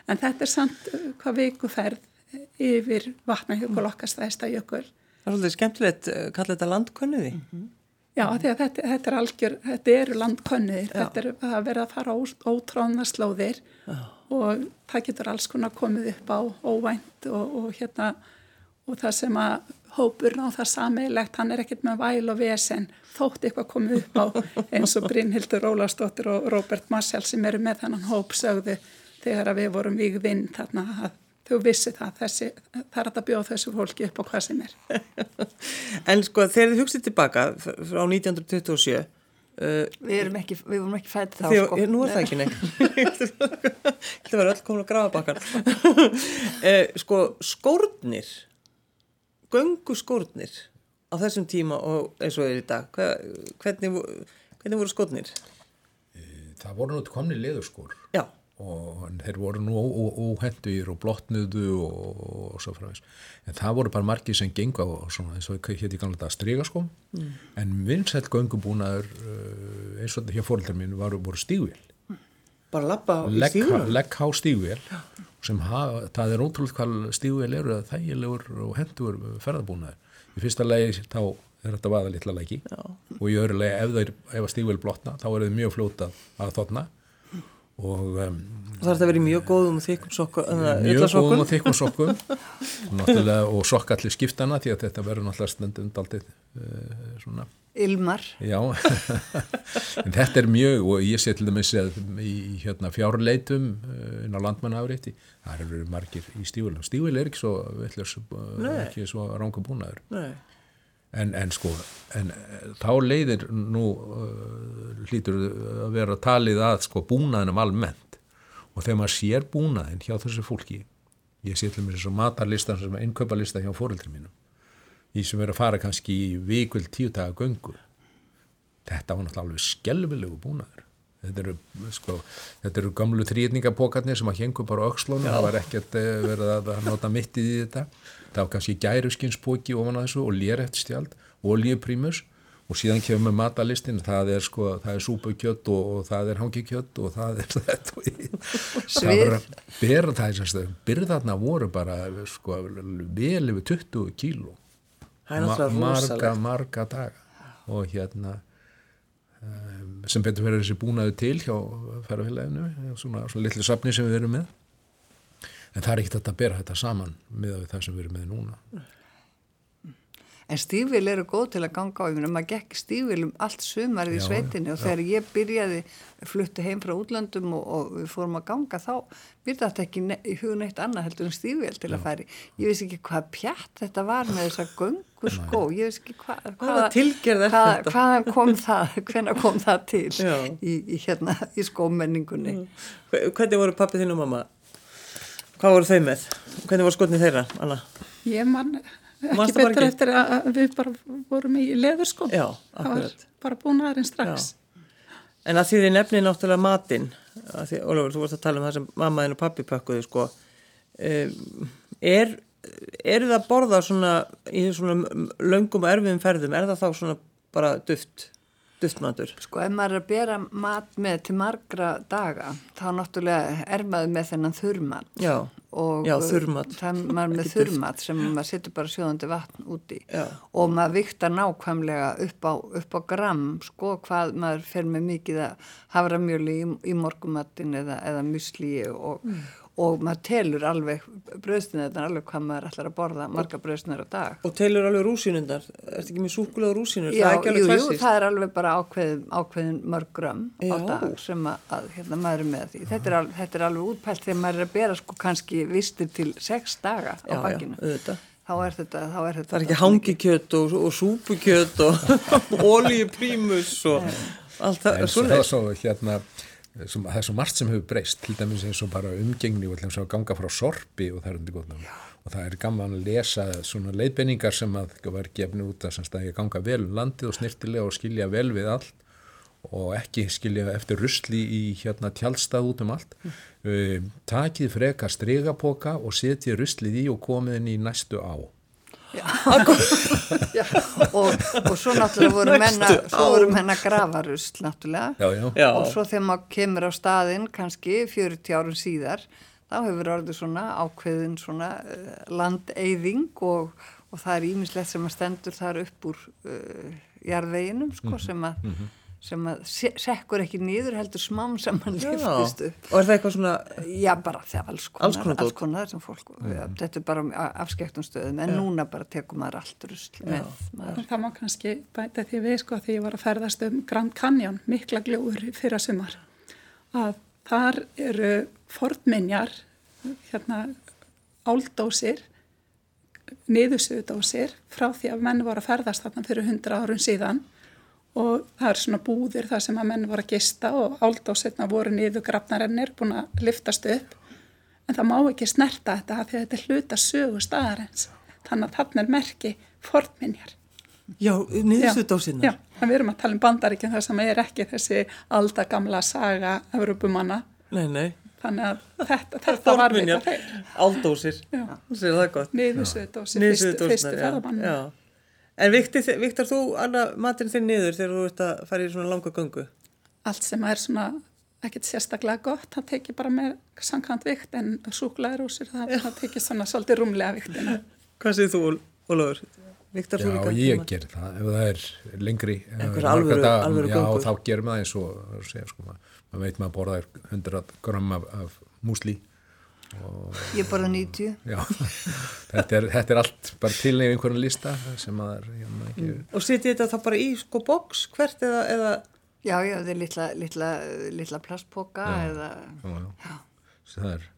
en þetta er samt uh, hvað vikuferð yfir vatnajökul okkar stæðista jökul. Það er svolítið skemmtilegt, uh, kalla þetta landkönnuði. Mm -hmm. Já, því að þetta, þetta er algjör, þetta eru landkönnuðir, þetta er að vera að fara á ótráðna slóðir Já. og það getur alls konar komið upp á óvænt og, og hérna og það sem að hópur á það sameilegt, hann er ekkert með væl og vesen, þótt eitthvað komið upp á eins og Brynhildur Rólastóttir og Robert Marshall sem eru með þannan hóp sögðu þegar að við vorum við vinn þarna að þau vissi það, þessi, það er að bjóða þessu fólki upp á hvað sem er. en sko þegar þið hugsið tilbaka frá 1927 uh, Við erum ekki, við vorum ekki fætið þá Þegar, sko. Nú er það ekki neitt. Það var öll komin að grafa bakkar. uh, sko skórnir, göngu skórnir á þessum tíma og eins og er í dag, hvernig, hvernig voru skórnir? Það voru náttúrulega komni leðurskór. Já. Og þeir voru nú óhenduðir og blotnuðu og, og svo frá þess. En það voru bara margir sem genga og svona eins og hétt í gamla dag strygaskóm mm. en vinsætt göngubúnaður uh, eins og þetta hér fóröldar mín voru stígvél. Bara lappa í stígvél legghá stígvél sem hafa, það er ótrúlega hvað stígvél eru að þægilegur og henduður ferðabúnaður. Í fyrsta legi þá er þetta vaða litla leggi og í öðru legi ef, ef að stígvél blotna þá er það mjög flóta að þotna og um, það er að vera mjög góðum og þykkum sokkum mjög góðum og þykkum sokkum. Og sokk allir skiptana því að þetta verður náttúrulega stundum daldið uh, svona. Ilmar. Já, en þetta er mjög og ég sé til dæmis að í hérna, fjárleitum uh, inn á landmannaafrétti það eru margir í stífil stífil er ekki svo, ekki svo rángu búnaður. Nei En, en sko, en þá leiðir nú uh, hlýtur að vera talið að sko búnaðinum almennt. Og þegar maður sér búnaðin hjá þessu fólki, ég sé til mér eins og matarlistan sem er innkaupalista hjá fóröldri mínum, ég sem verið að fara kannski í vikul tíu daga göngu, þetta var náttúrulega alveg skelvilegu búnaður. Þetta eru, sko, þetta eru gamlu trýtningapokarnir sem að hengu bara aukslónu, það var ekkert verið að nota mittið í þetta var kannski gæruskinsbóki ofan að þessu og lérhættstjald og oljuprímus og síðan kemur matalistin það er sko, það er súpukjött og, og það er hangikjött og það er þetta það var að bera það þess að byrðarna voru bara sko vel yfir 20 kíló. Ma marga, marga daga. Og hérna um, sem betur verið þessi búnaðu til hjá ferðarfélaginu svona, svona litlu sapni sem við erum með en það er ekkert að bera þetta saman með það sem við erum með núna En stífil eru góð til að ganga á ég maður gekk stífil um allt sumarið í sveitinu og þegar já. ég byrjaði fluttu heim frá útlandum og, og við fórum að ganga þá byrði þetta ekki í hugun eitt annað heldur en stífil til já. að færi ég veist ekki hvað pjatt þetta var með þessa göngu skó ég veist ekki hva, hvaða tilgerð er hvað, þetta hvaðan kom það, hvenna kom það til í, í, hérna, í skómenningunni mm. Hvernig voru pappið þín og mamma? Hvað voru þau með? Hvernig voru skotnið þeirra, Anna? Ég man ekki betur eftir að við bara vorum í leðurskóm. Já, akkurat. Það var bara búin aðeins strax. Já. En að því þið nefnir náttúrulega matinn, Ólafur, þú vorst að tala um það sem mammaðin og pappi pökkuðu sko um, er eru það að borða svona í svona löngum og erfiðum ferðum er það þá svona bara duft duftmatur? Sko ef maður er að bera mat með til margra daga þá náttúrulega er maður með þennan þurrmat Já, og Já, þurrmat. það er maður með þurrmat sem maður setur bara sjóðandi vatn úti Já. og maður viktar nákvæmlega upp á, upp á gram sko hvað maður fer með mikið að haframjöli í, í morgumattin eða, eða musli og, Mm. Og maður telur alveg bröðstina þetta alveg hvað maður ætlar að borða marga bröðstinir á dag Og teilur alveg rúsinundar, ertu ekki með súkulega rúsinur? Já, það er ekki jú, alveg jú, það er alveg bara ákveðin, ákveðin mörg grömm á Já. dag sem að, að hérna, maður er með því. Þetta er, alveg, þetta er alveg útpælt þegar maður er að bera sko kannski vistir til sex daga á Já, já, bakinu. auðvitað. Þá er þetta, þá er þetta. Það er ekki hangikjöt og, og súpukjöt og oljuprímus og allt það, En svo, hérna það er svo margt sem hefur breyst til dæmis eins og bara umgengni og að ganga frá sorpi og það er undir góðnum og það er gaman að lesa svona leiðbenningar sem að var gefni út að, að ég ganga vel um landið og snirtilega og skilja vel við allt og ekki skilja eftir rusli í hérna tjálstað út um allt. Um, takið frekar stregapoka og setjið ruslið í og komið inn í næstu á og, og svo náttúrulega voru menna, svo voru menna gravarusl náttúrulega. já, já, Já. Og svo þegar maður kemur á staðinn kannski 40 árum síðar þá hefur orðið svona ákveðin svona uh, landeyðing og, og það er ímislegt sem að stendur þar upp úr uh, jarðveginum sko sem að, sem að se sekkur ekki niður heldur smám sem hann Já, liftist upp. og er það eitthvað svona, Já, bara þegar alls konar, Alls konar dót. alls konar sem fólk, ja, þetta er bara afskektum stöðum, en núna bara tekur maður allt rusl með maður. Það má kannski bæta því við sko því ég var að ferðast um Grand Canyon, mikla gljóður fyrra sumar, að þar eru fornminjar, hérna áldósir, niðursuðdósir frá því að menn voru að ferðast þarna fyrir hundra árum síðan og það er svona búðir þar sem að menn voru að gista og áldósirna voru niðurgrafnarennir búin að liftast upp en það má ekki snerta þetta af því að þetta er hluta sögu staðarins þannig að þarna er merki fornminjar já, niðurstöðdósinnar. Já, en við erum að tala um bandaríkinn þar sem er ekki þessi aldagamla saga Evropumanna. Nei, nei. Þannig að þetta, þetta var við Fornminjar, þeir. aldósir, það gott. Niðursöðdósi, fyrstu, Niðurstöðdósirnar, fyrstu ferðamann. já. En viktar þú Anna matinn þinn niður þegar þú ert að fara í svona langa göngu? Allt sem er svona ekkert sérstaklega gott, það tekið bara með samkvæmt vikt en súklaðurúsir, það, það tekið svona svolítið rúmlega viktina. Hvað segir þú, Ól- Ólafur? Viktar þú Já, líka? ég tíma? ger það, ef það er lengri Einhver er alvöru- daga, alvöru Já, göngur. þá gerum við það eins og segja, sko, maður, maður veit maður borðar 100 gram af, af músli Ég borða 90. Já, þetta er, þetta er allt bara til nefn einhverjum lista sem maður hérna, ekki, Og setið þetta þá bara í sko boks hvert eða, eða? Já, já, þetta er litla, litla, litla plastpoka eða, já, já. það er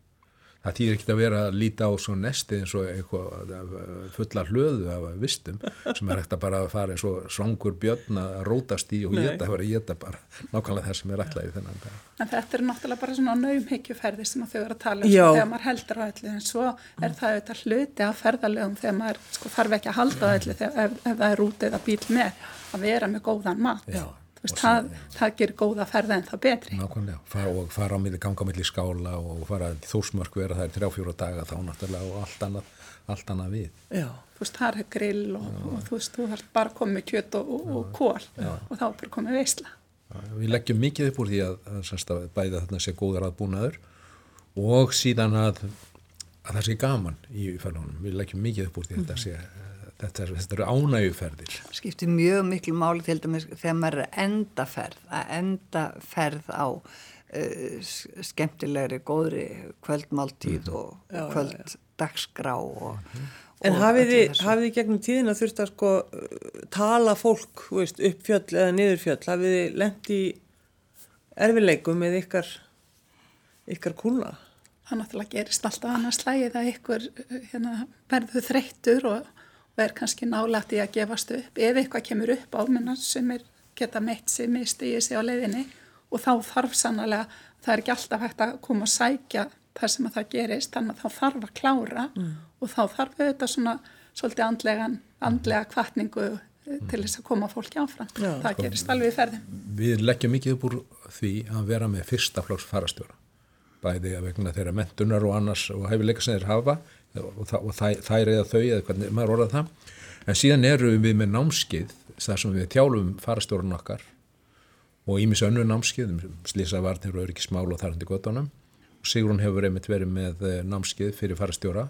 það þýðir ekki að vera að líta á svo nesti eins og eitthvað af- fulla hlöðu af vistum sem er ekkert að bara fara eins og svangur björn að rótast í og geta, vera að geta bara nákvæmlega það sem er ætlaði þennan dag. En þetta er náttúrulega bara svona naumhyggjuferði sem að þau eru að tala um Já. sko, þegar maður heldur á öllu en svo er það auðvitað hluti af ferðalögum þegar maður sko, þarf ekki að halda á þegar, ef, ef það er út eða bíl með að vera með góðan mat. Já. Veist, það, það gerir góða ferða en það betri. Nákvæmlega, fara, og fara á milli, ganga á milli skála og fara í þórsmörk vera það er þrjá fjóra daga þá náttúrulega og allt annað, allt annað við. Já, Þú veist, það er grill og, og þú veist, þú þarf bara að með kjöt og, og, og kól og þá er bara komið veisla. Við leggjum mikið upp úr því að, að, að, að bæða þarna sé góður aðbúnaður og síðan að, að það sé gaman í ferðunum. Við leggjum mikið upp úr því að þetta sé, þetta, er, eru ánægjuferðir. skiptir mjög miklu máli til dæmis þegar maður er að enda ferð, að enda ferð á uh, skemmtilegri, góðri kvöldmáltíð og kvölddagsgrá og, En öllu þið, þessu. hafið þið gegnum tíðina þurft að sko tala fólk, þú veist, upp fjöll eða niður fjöll, hafið þið lent í erfileikum með ykkar, ykkar kúlna? Það náttúrulega gerist alltaf annars slægið að ykkur hérna, verður þreyttur og, er kannski nálægt í að gefast upp. Ef eitthvað kemur upp á minna sem er geta meitt sig, misti í sig á leiðinni og þá þarf sannlega, það er ekki alltaf hægt að koma að sækja þar sem að það gerist, þannig að þá þarf að klára og þá þarf auðvitað svona svolítið andlegan, andlega kvartningu eh, til þess að koma fólki áfram. Já. það gerist alveg í ferðum. Við leggjum mikið upp úr því að vera með fyrsta flokks farastjóra bæði að vegna þeirra mentunar og annars og hefileika sem þeir hafa og, og þær eða þau eða hvernig maður orðað það. En síðan eru við með námskið þar sem við þjálfum farastjórun okkar og ímis önnu námskið um slísavarnir og öryggismál og þarandi gotunum og Sigrun hefur einmitt verið með eh, námskið fyrir farastjóra.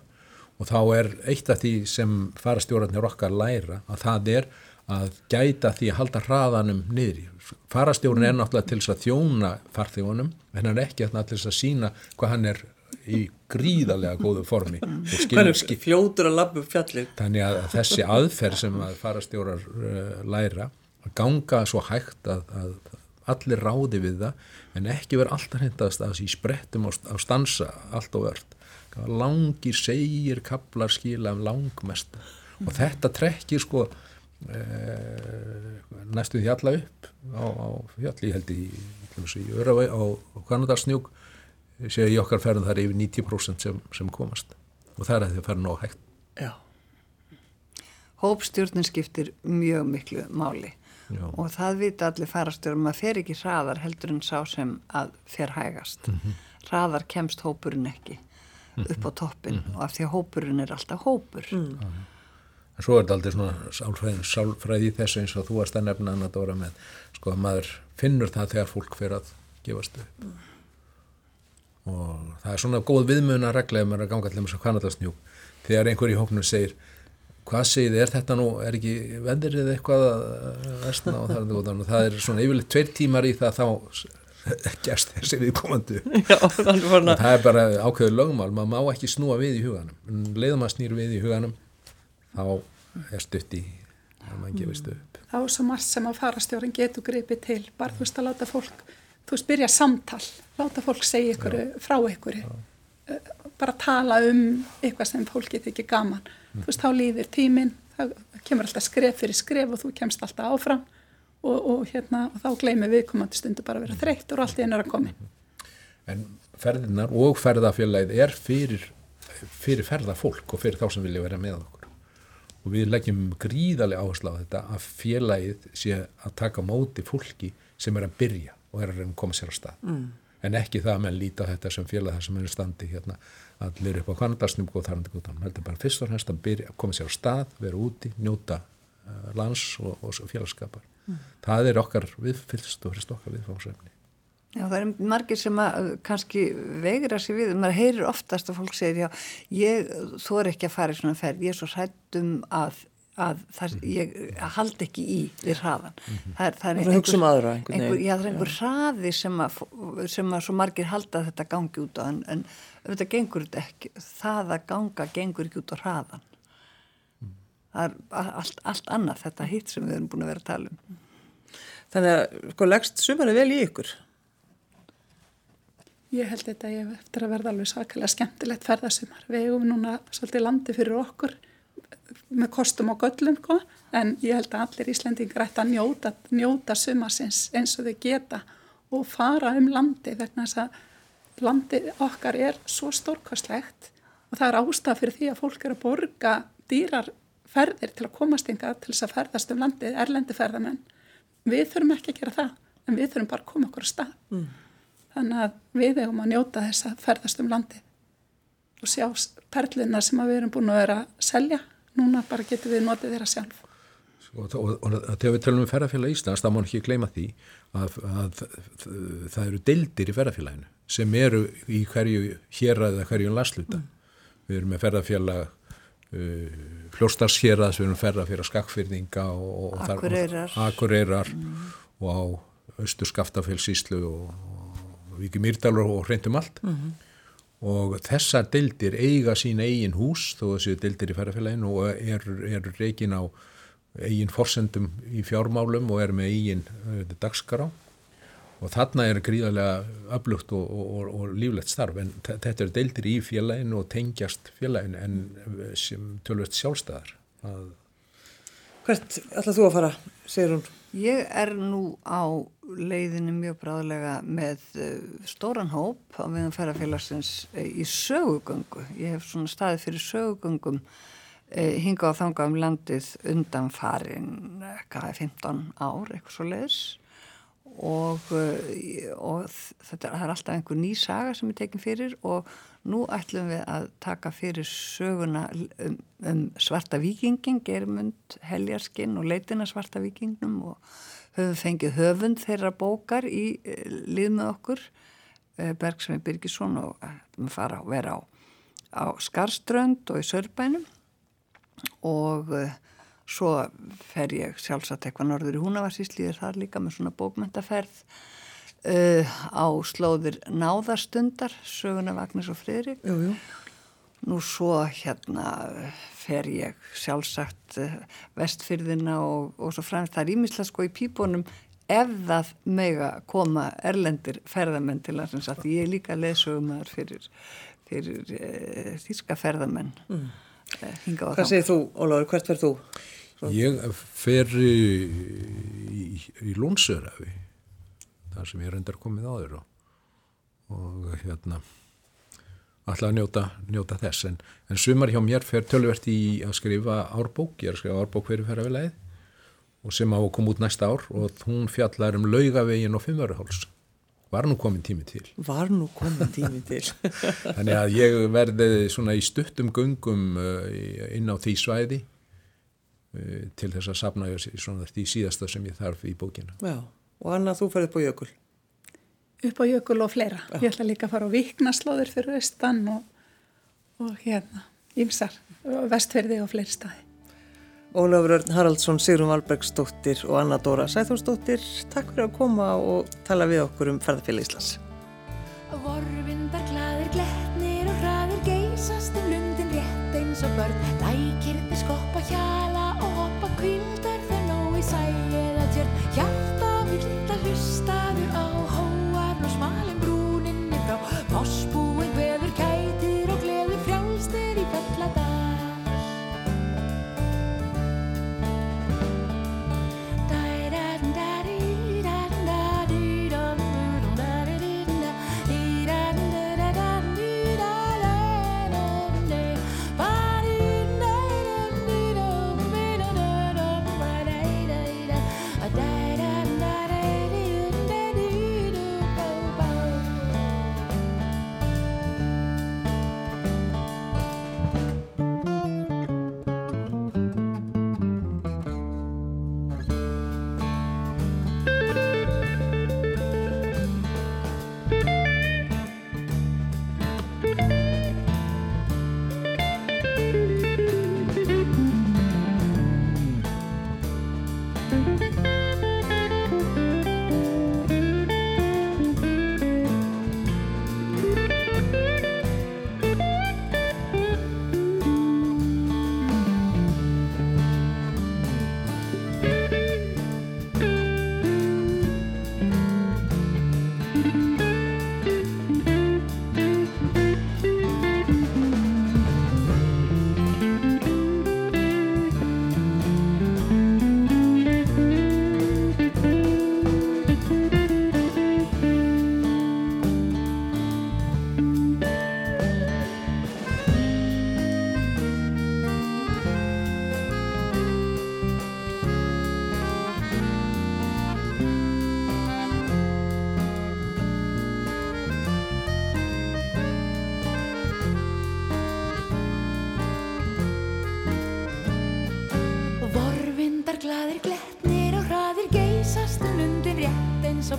Og þá er eitt af því sem farastjórarnir okkar læra að það er að gæta því að halda hraðanum niður. Farastjórun er náttúrulega til þess að þjóna farþjónum en hann er ekki þarna til þess að sína hvað hann er í gríðarlega góðu formi fljótur að labba upp fjallið? þannig að þessi aðferð sem að farastjórar uh, læra að ganga svo hægt að, að allir ráði við það en ekki vera alltaf hendast að þessi sprettum á, á stansa allt og verðt langir segir kaplar skila um langmest og þetta trekkir sko e, næstu því alla upp á, á fjalli, held í, í Öravei á Kanadarsnjúk séu í okkar ferðin það er yfir 90% sem, sem komast og það er að þið ferðin á hægt Já. Hópstjórnin skiptir mjög miklu máli Já. og það vita allir farastjórum að fer ekki hraðar heldur en sá sem að fer hægast. Hraðar kemst hópurinn ekki upp á toppin og af því að hópurinn er alltaf hópur. En svo er þetta aldrei svona sálfræði, sálfræði þessu eins og þú varst að nefna annað dóra með, sko að maður finnur það þegar fólk fyrir að gefast upp. Og það er svona góð viðmuna regla ef maður er að ganga allir með svo kannadarsnjúk. Þegar einhver í hóknum segir, hvað segir þið, er þetta nú, er ekki veðrið eitthvað að versna og það er og það er svona yfirleitt tveir tímar í það þá gerst þessi var Og það er bara ákveður lögmál, maður má ekki snúa við í huganum. Leiðum maður snýr við í huganum, þá er stutt í að maður gefist upp. þá er svo margt sem að farastjórin getur gripið til, bara þú veist að láta fólk þú veist byrja samtal, láta fólk segja ykkur frá ykkur bara tala um eitthvað sem fólki þykir gaman, þú veist þá líður tíminn, það kemur alltaf skref fyrir skref og þú kemst alltaf áfram og, og hérna, og þá gleymir viðkomandi stundu bara að vera þreytt og allt í hennar að komi En ferðinar og ferðafélagið er fyrir, fyrir ferðafólk og fyrir þá sem vilja vera með okkur. Og við leggjum gríðarlega áherslu á þetta að félagið sé að taka móti fólki sem er að byrja og er að reyna að koma sér á stað. Mm. En ekki það að menn líta á þetta sem félag þar sem er standi hérna allir upp á kvandarsnum og þarandi góðan. Þetta er bara fyrst og fremst að byrja koma sér á stað, vera úti, njóta uh, lands og, og félagskapar. Mm. Það er okkar viðfylgst og frist okkar viðfámsefni. Já, það er margir sem að kannski veigra sér við, maður heyrir oftast að fólk segir, já, ég þú er ekki að fara í svona ferð, ég er svo hrættum að, að það, ég haldi ekki í við hraðan. Það er, það er Það er um aðra einhvern einhver, veginn. Já, það er einhver hraði sem að, sem að svo margir halda þetta gangi út á, en, en þetta gengur þetta ekki, það að ganga gengur ekki út á hraðan. Það er allt, allt annað þetta hitt sem við erum búin að vera að tala um. Þannig að, sko, leggst sumarið vel í ykkur. Ég held þetta ég eftir að verða alveg svakalega skemmtilegt ferðasumar. Við hefum núna svolítið landi fyrir okkur með kostum og göllum, sko, en ég held að allir Íslendingar ætti að njóta, njóta sumarsins eins og þau geta og fara um landi vegna þess að landi okkar er svo stórkostlegt og það er ástæða fyrir því að fólk er að borga dýrar ferðir til að komast yngar til þess að ferðast um landið, erlendi ferðamenn. Við þurfum ekki að gera það, en við þurfum bara að koma okkur á stað. Mm. Þannig að við eigum að njóta þess að ferðast um landi og sjá perluna sem við erum búin að vera að selja. Núna bara getum við notið þeirra sjálf. og, og, og þegar við tölum um ferðarfélag Íslands þá má ekki gleyma því að, að, að það eru deildir í ferðarfélaginu sem eru í hverju hér eða hverju lasluta við erum með ferðarfélag uh, fljóstarshéraðs, við erum ferðarfélag skakfyrninga og, og Akureyrar. og, akureyrar og á austur skaftafélsíslu og, og Víki Mýrdalur og hreintum allt og þessar deildir eiga sín eigin hús þó séu deildir í ferðarfélaginu og eru er reikin á eigin forsendum í fjármálum og eru með eigin uh, dagskará og þarna er gríðarlega öflugt og, og, og, líflegt starf en þe- þetta eru deildir í félaginu og tengjast félaginu en uh, sem tölvöld sjálfstæðar að Hvert ætlað þú að fara, segir hún? Ég er nú á leiðinu mjög bráðlega með uh, stóran hóp á meðan ferðarfélagsins uh, í sögugöngu. Ég hef svona staðið fyrir sögugöngum e, hinga á þanga um landið undan farin, hvað er 15 ár, eitthvað svo leiðis og, og þetta er alltaf einhver ný saga sem er tekin fyrir og nú ætlum við að taka fyrir söguna um, um svarta vikingin, germund, heljarskinn og leitina svarta vikingnum og höfum fengið höfund þeirra bókar í e, lið með okkur, e, Bergsvein Birgisson og ætlum að fara að vera á, á Skarströnd og í Sörbænum og svo fer ég sjálfsagt eitthvað norður í Húnavarsíslíður þar líka með svona bókmyndaferð uh, á slóðir náðarstundar söguna Vagnis og Friðrik Jú, jú. nú svo hérna fer ég sjálfsagt uh, vestfyrðina og, og svo fremst það er ímislega sko í pípunum ef það mega koma erlendir ferðamenn til að ég er líka leðsögumar fyrir, fyrir uh, þíska ferðamenn mm. Hvað segir þú, Óláður, hvert verð þú? Svo. Ég fer í, í, í Lónsörafi þar sem ég reyndar komið áður og, og hérna alltaf njóta, njóta þess en, en sumar hjá mér fer tölvert í að skrifa árbók, ég er að skrifa árbók fyrir ferðarvelegið og sem á að koma út næsta ár og hún fjallar um laugavegin og fimmöruháls var nú komin tími til. Var nú komin tími til. Þannig að ég verði svona í stuttum gungum uh, inn á því svæði uh, til þess að sapna svona því síðasta sem ég þarf í bókina. Já, og Anna þú ferði upp á jökul. Upp á jökul og fleira. Já. Ég ætla líka að fara á viknaslóður fyrir austan og, og hérna, ímsar, vestferði og fleiri staði. Ólafur Örn Haraldsson, Sigrun Valbergsdóttir og Anna Dóra Sæþórsdóttir takk fyrir að koma og tala við okkur um ferðarfélag Íslands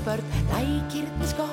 börn. Lækirni skoppa